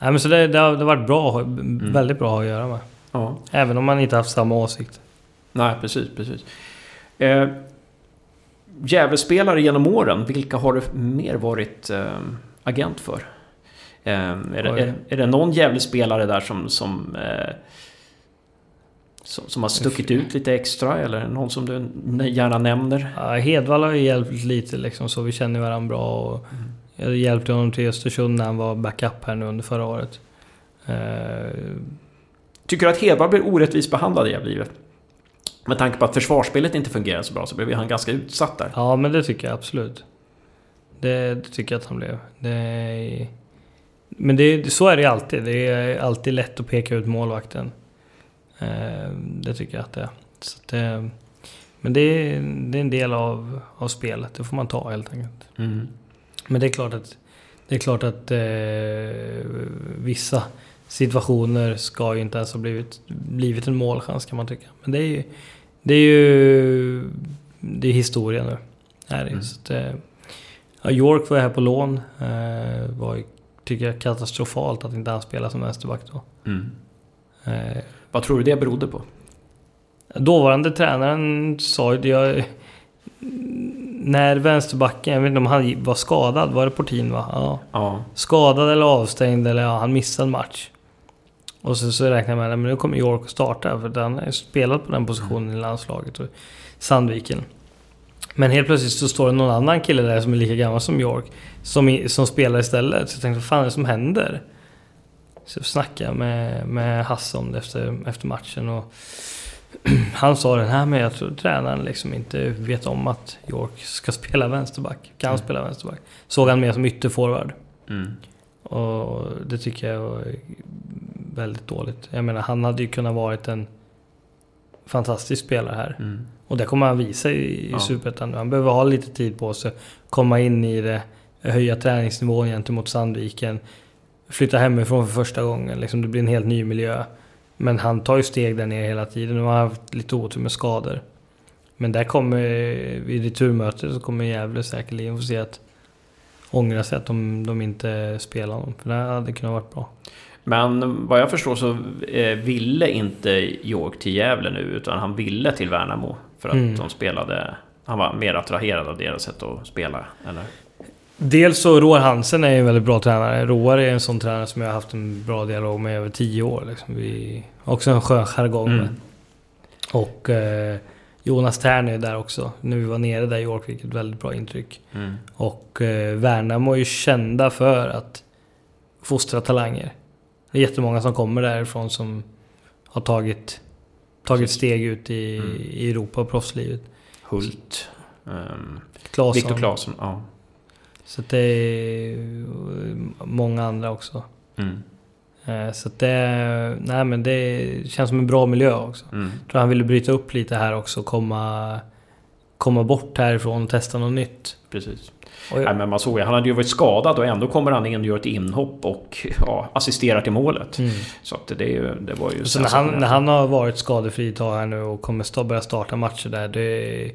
Nej men så det, det, har, det har varit bra, mm. väldigt bra att göra med. Ja. Även om man inte haft samma åsikt. Nej, precis, precis. Eh, Gävlespelare genom åren, vilka har du mer varit eh, agent för? Eh, är, det, är, är, det någon Gävlespelare där som, som, eh, som, som, har stuckit ut lite extra eller någon som du gärna nämner? Ja, Hedvall har ju hjälpt lite liksom, så vi känner varandra bra. Och mm. Jag hjälpte honom till Östersund när han var backup här nu under förra året. Eh, Tycker du att Hedvall blir orättvist behandlad i Gävle Med tanke på att försvarsspelet inte fungerar så bra så blev han ganska utsatt där. Ja, men det tycker jag absolut. Det, det tycker jag att han blev. Det men det, så är det alltid. Det är alltid lätt att peka ut målvakten. Eh, det tycker jag att det är. Så det, men det är, det är en del av, av spelet. Det får man ta helt enkelt. Mm. Men det är klart att, det är klart att eh, vissa situationer ska ju inte ens ha blivit, blivit en målchans kan man tycka. Men det är ju, det är ju det är historia nu. Är det. Mm. Så att, eh, ja, York var här på lån. Eh, var, tycker jag, katastrofalt att inte han spelade som vänsterback då. Mm. Eh, Vad tror du det berodde på? Dåvarande tränaren sa ju det när vänsterbacken, jag vet inte om han var skadad, var det Portin va? Ja. ja. Skadad eller avstängd eller ja, han missade en match. Och så, så räknar jag med att nu kommer York att starta för han har spelat på den positionen i landslaget. Och Sandviken. Men helt plötsligt så står det någon annan kille där som är lika gammal som York. Som, som spelar istället. Så jag tänkte, vad fan är det som händer? Så jag snackade med, med Hasse om det efter, efter matchen. Och han sa den här med, jag tror tränaren liksom inte vet om att York ska spela vänsterback. Kan mm. spela vänsterback. Såg han mer som ytterforward. Mm. Och det tycker jag var väldigt dåligt. Jag menar, han hade ju kunnat varit en fantastisk spelare här. Mm. Och det kommer han visa i, i ja. Superettan. Han behöver ha lite tid på sig. Komma in i det, höja träningsnivån gentemot Sandviken. Flytta hemifrån för första gången. Liksom, det blir en helt ny miljö. Men han tar ju steg där nere hela tiden. Nu har han haft lite otur med skador. Men där kommer, vid returmötet så kommer Gävle säkerligen få se att ångra sig att de, de inte spelar honom. För det hade kunnat varit bra. Men vad jag förstår så eh, ville inte York till Gävle nu utan han ville till Värnamo. För att mm. de spelade... Han var mer attraherad av deras sätt att spela, eller? Dels så Roar Hansen är en väldigt bra tränare. Roar är en sån tränare som jag har haft en bra dialog med i över tio år. Liksom. Vi, också en skön jargong mm. Och eh, Jonas Tern är där också. När vi var nere där i York fick ett väldigt bra intryck. Mm. Och eh, Värnamo är ju kända för att fostra talanger. Det är jättemånga som kommer därifrån som har tagit tagit steg ut i, mm. i Europa och proffslivet. Hult. Um, Claesson. Viktor Claesson, ja. Så det är många andra också. Mm. Eh, så det, nej men det känns som en bra miljö också. Mm. Jag tror han ville bryta upp lite här också, komma, komma bort härifrån och testa något nytt. Precis. Jag... Nej, men man såg ju, han hade ju varit skadad och ändå kommer han in och gör ett inhopp och ja, assisterar till målet. Mm. Så att det, det var ju... Så när han, när han har varit skadefri ett tag här nu och kommer börja starta matcher där, det,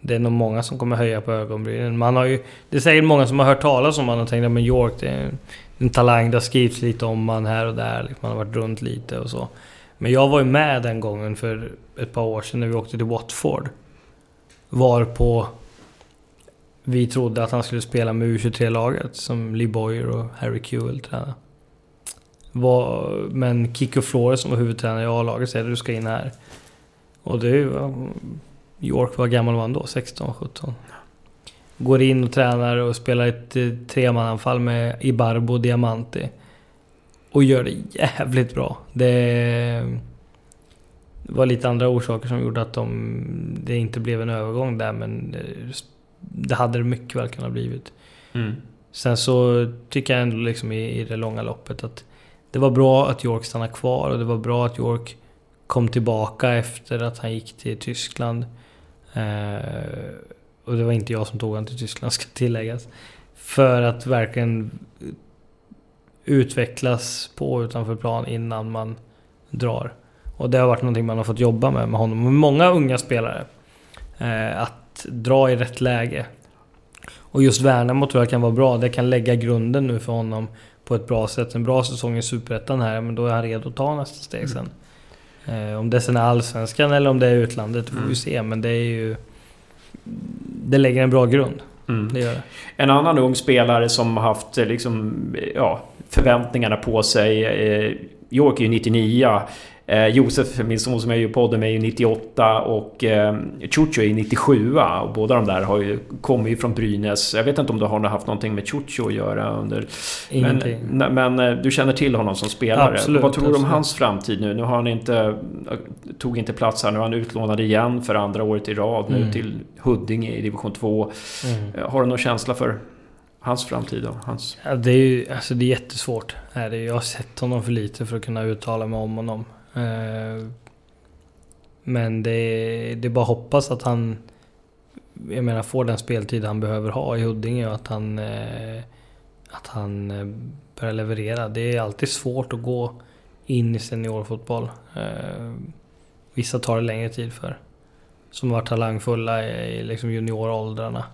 det är nog många som kommer höja på ögonbrynen. Man har ju, det är säkert många som har hört talas om honom och tänkt att York, det är en talang. Det har skrivits lite om man här och där. Liksom, man har varit runt lite och så. Men jag var ju med den gången för ett par år sedan när vi åkte till Watford. Var på... Vi trodde att han skulle spela med U23-laget som Lee Boyer och Harry Kewell tränade. Var, men Kiko Flores som var huvudtränare i A-laget säger att du ska in här. Och det. York, vad gammal var han då? 16, 17? Går in och tränar och spelar ett eh, tremananfall med Ibarbo och Diamanti. Och gör det jävligt bra. Det var lite andra orsaker som gjorde att de, det inte blev en övergång där men det hade det mycket väl kunnat blivit. Mm. Sen så tycker jag ändå liksom i, i det långa loppet att det var bra att York stannade kvar och det var bra att York kom tillbaka efter att han gick till Tyskland. Eh, och det var inte jag som tog honom till Tyskland ska tilläggas. För att verkligen utvecklas på utanför plan innan man drar. Och det har varit någonting man har fått jobba med med honom. Med många unga spelare. Eh, att dra i rätt läge. Och just Värnamo tror jag kan vara bra. Det kan lägga grunden nu för honom på ett bra sätt. En bra säsong i Superettan här, men då är han redo att ta nästa steg sen. Mm. Eh, om det sen är Allsvenskan eller om det är utlandet, det får mm. vi se. Men det är ju det lägger en bra grund. Mm. Det gör det. En annan ung spelare som har haft eh, liksom, ja, förväntningarna på sig. Eh, York är ju 99. Eh, Josef, min son som är i podden, är ju 98 och eh, Chucho är 97 och båda de där har ju kommit från Brynäs. Jag vet inte om du har haft någonting med Chucho att göra under... Ingenting. Men, men eh, du känner till honom som spelare. Absolut, Vad tror du om hans framtid nu? Nu har han inte... Tog inte plats här. Nu är han utlånad igen för andra året i rad nu mm. till Huddinge i division 2. Mm. Eh, har du någon känsla för hans framtid då? Hans... Ja, det är ju alltså det är jättesvårt. Jag har sett honom för lite för att kunna uttala mig om honom. Eh, men det är, det är bara att hoppas att han jag menar, får den speltid han behöver ha i Huddinge och att han, eh, att han eh, börjar leverera. Det är alltid svårt att gå in i seniorfotboll. Vissa tar det längre tid för. Som har varit talangfulla i liksom junioråldrarna.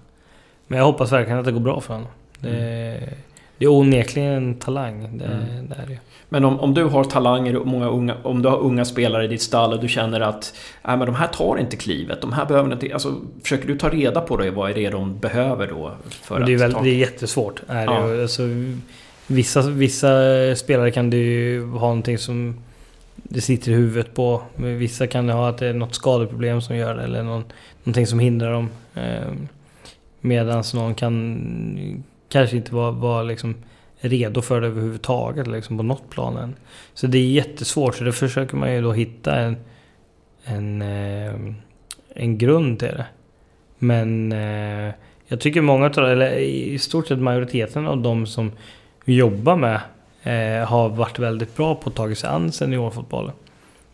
Men jag hoppas verkligen att det går bra för honom. Det, mm det är onekligen en talang. Det, mm. det är det. Men om, om du har talanger och många unga, om du har unga spelare i ditt stall och du känner att äh, men de här tar inte klivet, de här behöver inte... Alltså, försöker du ta reda på det, vad är det de behöver då? För det, är väl, ta... det är jättesvårt. Är ja. det. Alltså, vissa, vissa spelare kan ju ha någonting som det sitter i huvudet på. Men vissa kan det ha att det är något skadeproblem som gör det eller någon, någonting som hindrar dem. Eh, Medan någon kan kanske inte var, var liksom redo för det överhuvudtaget liksom på något plan än. Så det är jättesvårt, så då försöker man ju då hitta en, en, eh, en grund till det. Men eh, jag tycker många av eller i stort sett majoriteten av de som vi jobbar med eh, har varit väldigt bra på att ta sig an seniorfotbollen.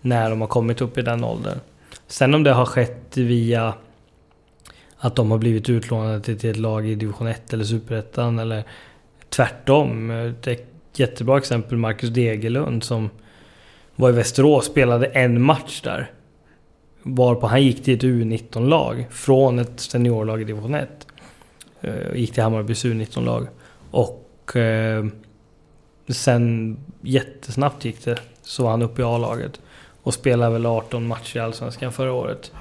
När de har kommit upp i den åldern. Sen om det har skett via att de har blivit utlånade till, till ett lag i division 1 eller superettan eller tvärtom. Ett jättebra exempel Marcus Degerlund som var i Västerås, spelade en match där. Varpå han gick till ett U19-lag från ett seniorlag i division 1. Eh, gick till Hammarbys U19-lag. Och eh, sen jättesnabbt gick det så var han uppe i A-laget. Och spelade väl 18 matcher i Allsvenskan förra året.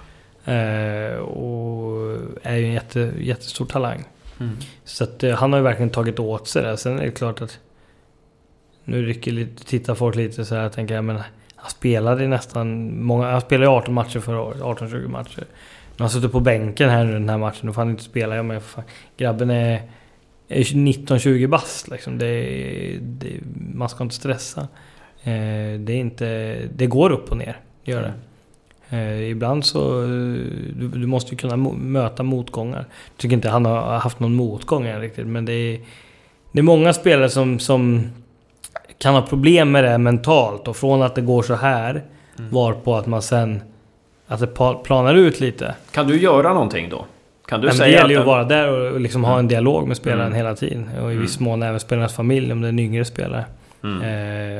Uh, och är ju en jätte, jättestor talang. Mm. Så att, uh, han har ju verkligen tagit åt sig det. Sen är det klart att nu rycker lite, tittar folk lite så här och tänker, men han spelade nästan många, han spelade 18 matcher förra året, 18-20 matcher. Men han suttit på bänken här nu den här matchen, då får han inte spela. Jag menar, fan, grabben är, är 19-20 bast liksom. Det, det, man ska inte stressa. Eh, det är inte, det går upp och ner, gör det. Eh, ibland så... eh, Du, du måste ju kunna möta motgångar. Jag tycker inte han har haft någon motgång än riktigt, men det är... Det är många spelare som, som kan ha problem med det mentalt och från att det går så här var på att man sen... Att det planar ut lite. Kan du göra någonting då? Kan du Men det säga gäller ju att... vara där och liksom ha en dialog med spelaren Mm. hela tiden. Och i Mm. viss mån även spelarnas familj om det är en yngre spelare. Mm.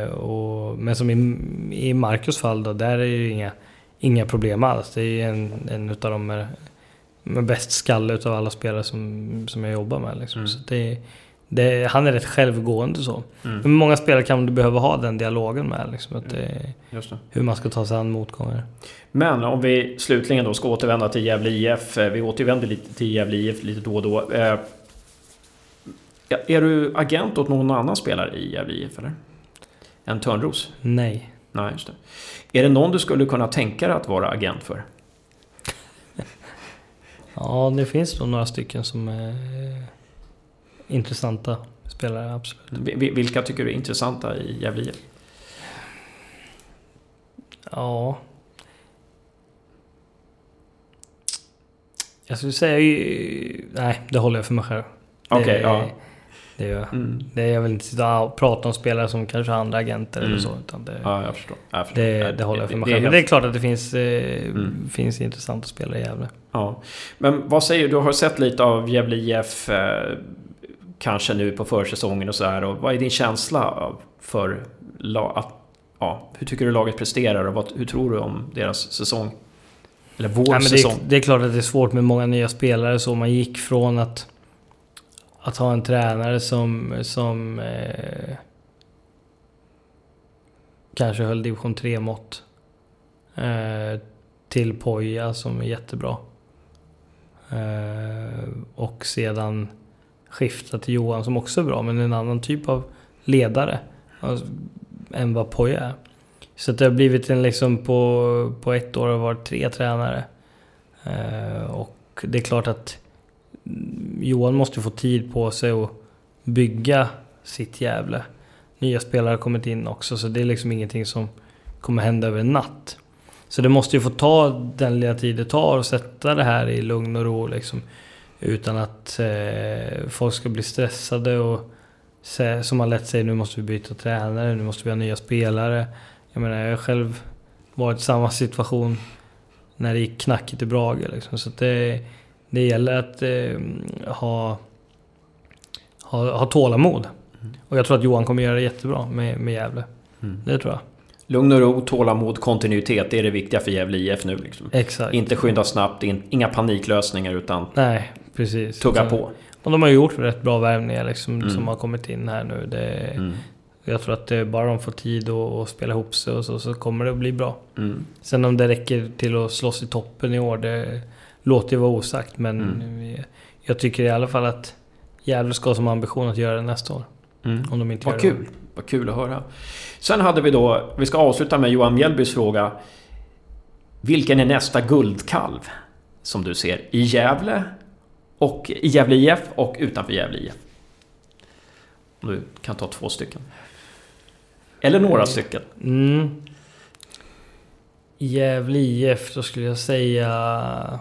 Eh, och, men som i, i Marcus fall då, där är det ju inga, inga problem alls. Det är en, en utav de med, med bäst skalle utav alla spelare som, som jag jobbar med. Liksom. Mm. Så det, det, han är rätt självgående så. Mm. Men många spelare kan du behöva ha den dialogen med. Liksom, att det, Just det. hur man ska ta sig an motgångar. Men om vi slutligen då ska återvända till Gävle IF. eh, Vi återvänder lite till Gävle IF lite då och då. Eh, Är du agent åt någon annan spelare i Gävle IF eller? Än Törnros? Nej. Nej, just det. Är det någon du skulle kunna tänka dig att vara agent för? Ja, det finns nog några stycken som är intressanta spelare, absolut. Vi- vi- Vilka tycker du är intressanta i Gävle IF? Ja. Jag skulle säga ju... Nej, det håller jag för mig själv. Okej, ja. Det gör jag. Mm. Det jag vill inte sitta och prata om spelare som kanske har andra agenter Mm. eller så. Utan det, Ja, jag förstår. Jag förstår. det, det håller jag för mig det själv. Men det är klart att det finns, eh, Mm. finns intressanta spelare i Gävle. Ja. Men vad säger du? Du har sett lite av Gävle IF eh, kanske nu på försäsongen och så här. Och vad är din känsla av- för att, ja, hur tycker du laget presterar och vad, hur tror du om deras säsong? Eller vår det, säsong? är, det är klart att det är svårt med många nya spelare. Så man gick från att, att ha en tränare som, som eh, kanske höll division 3-mått eh, till Poja som är jättebra. Eh, och sedan skifta till Johan som också är bra, men en annan typ av ledare alltså, än vad Poja är. Så att det har blivit en liksom på, på ett år har varit tre tränare. Eh, och det är klart att Johan måste få tid på sig att bygga sitt Gävle. Nya spelare har kommit in också, så det är liksom ingenting som kommer hända över en natt. Så det måste ju få ta den lilla tid det tar och sätta det här i lugn och ro liksom. Utan att eh, folk ska bli stressade och se, som man lätt säger nu måste vi byta tränare, nu måste vi ha nya spelare. Jag menar, jag har själv varit i samma situation när det gick knackigt i Brage. Liksom. Så att det, det gäller att eh, ha, ha, ha tålamod. Och jag tror att Johan kommer göra det jättebra med, med Gävle. Mm. Det tror jag. Lugn och ro, tålamod, kontinuitet. Det är det viktiga för Gävle IF nu. Liksom. Exakt. Inte skynda snabbt, in, inga paniklösningar utan Nej, precis. tugga Så- på. Och de har ju gjort rätt bra värvningar liksom, Mm. som har kommit in här nu. Det, Mm. Jag tror att det, bara de får tid att att spela ihop sig och så, så kommer det att bli bra. Mm. Sen om det räcker till att slåss i toppen i år, det låter ju vara osagt. Men Mm. jag tycker i alla fall att Gävle ska som ambition att göra det nästa år. Mm. Om de inte Vad kul. Vad kul att höra. Sen hade vi då, vi ska avsluta med Johan Mjällbys fråga. Vilken är nästa guldkalv som du ser i Gävle och i Gävle IF och utanför Gävle IF? Om du kan ta två stycken. Eller några stycken. det. Mm. Gävle IF, då skulle jag säga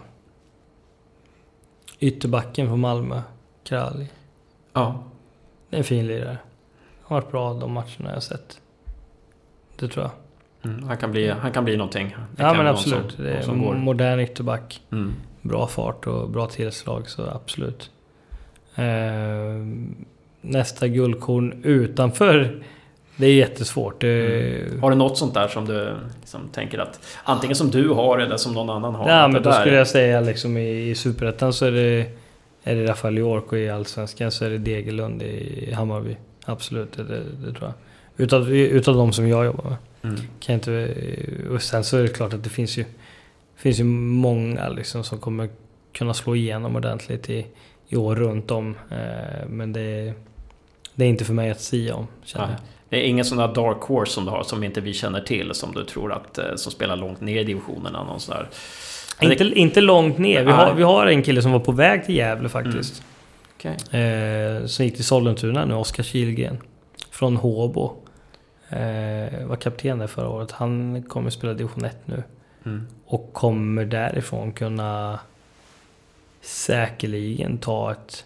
ytterbacken på Malmö, Kralj. Ja. Det är en fin lirare. Han har varit bra de matcherna jag har sett. Det tror jag. Mm, han, kan bli, han kan bli någonting. Det Ja men absolut. Som, det är som går. modern ytterback. Mm. Bra fart och bra tillslag, så absolut. Eh, nästa guldkorn utanför, det är jättesvårt. Det, Har du något sånt där som du liksom tänker att antingen som du har eller som någon annan har? Ja men då där- skulle jag säga liksom i, i Superettan så är det, är det Rafael York och i Allsvenskan så är det Degerlund i Hammarby. Absolut, det, det, tror jag. Utav, utav de som jag jobbar med. Mm. Kan inte, och sen så är det klart att det finns ju, finns ju många liksom som kommer kunna slå igenom ordentligt i, i år runt om. Eh, men det, det är inte för mig att sia om, känner jag. Det är ingen sån där dark horse som du har som inte vi känner till som du tror att eh, som spelar långt ner i divisionerna någon sån där. Inte, det- inte långt ner. Vi har, vi har en kille som var på väg till Gävle faktiskt. Okej. Eh, som gick till Sollentuna nu, Oskar Kilgren. Från Håbo. Eh, var kapten där förra året. Han kommer spela division 1 nu. Mm. Och kommer därifrån kunna säkerligen ta ett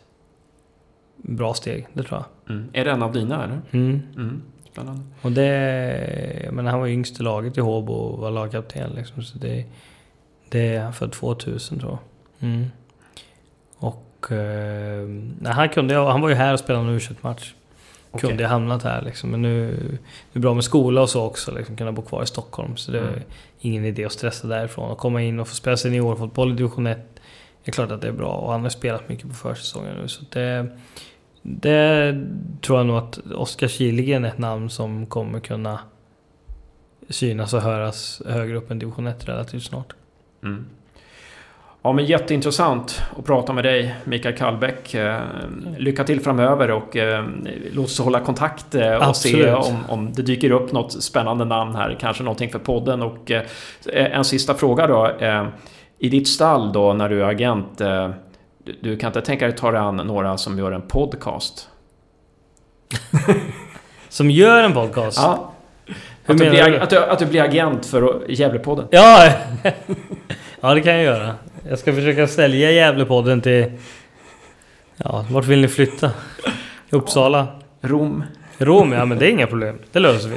bra steg, det tror jag. Mm. Är det en av dina eller? Mm. Spännande. Och det... Men han var yngst i laget i Håbo och var lagkapten liksom. Så det, det är han för 2000 tror jag. Mm. Och... Eh, nej, han, kunde, han var ju här och spelade en u match okay. Kunde hamnat här liksom. Men nu... Det är bra med skola och så också, liksom, kunna bo kvar i Stockholm. Så det är mm. ingen idé att stressa därifrån. Och komma in och få spela seniorfotboll i division 1. Det är klart att det är bra. Och han har spelat mycket på försäsongen nu. Så det... Det tror jag nog att Oskar Kihlgren är ett namn som kommer kunna synas och höras högre upp än division 1 relativt snart. Mm. Ja men jätteintressant att prata med dig Mikael Kallbäck. Eh, lycka till framöver och eh, låt oss hålla kontakt eh, och Absolut. se om, om det dyker upp något spännande namn här. Kanske någonting för podden. Och en sista fråga då. I ditt stall då när du är agent du, du kan inte tänka dig att ta dig an några som gör en podcast? som gör en podcast? Ja. Att du, blir, du? Att, du, att du blir agent för Gävlepodden? Ja! ja, det kan jag göra. Jag ska försöka sälja Gävlepodden till... Ja, vart vill ni flytta? Uppsala? Rom? Rom, ja men det är inga problem. Det löser vi.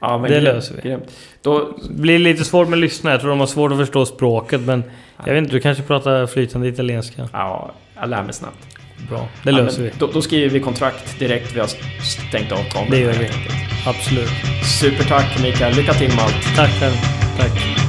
Ja, men det grymt, löser vi. Grymt. Då... Det blir lite svårt med lyssnare. Jag tror de har svårt att förstå språket men... Jag vet inte, du kanske pratar flytande italienska? Ja, jag lär mig snabbt. Bra, det löser vi. Då, då, skriver vi kontrakt direkt vi har stängt av kameran. Det gör vi. Absolut. Supertack Mikael, lycka till med allt. Tack själv. Tack.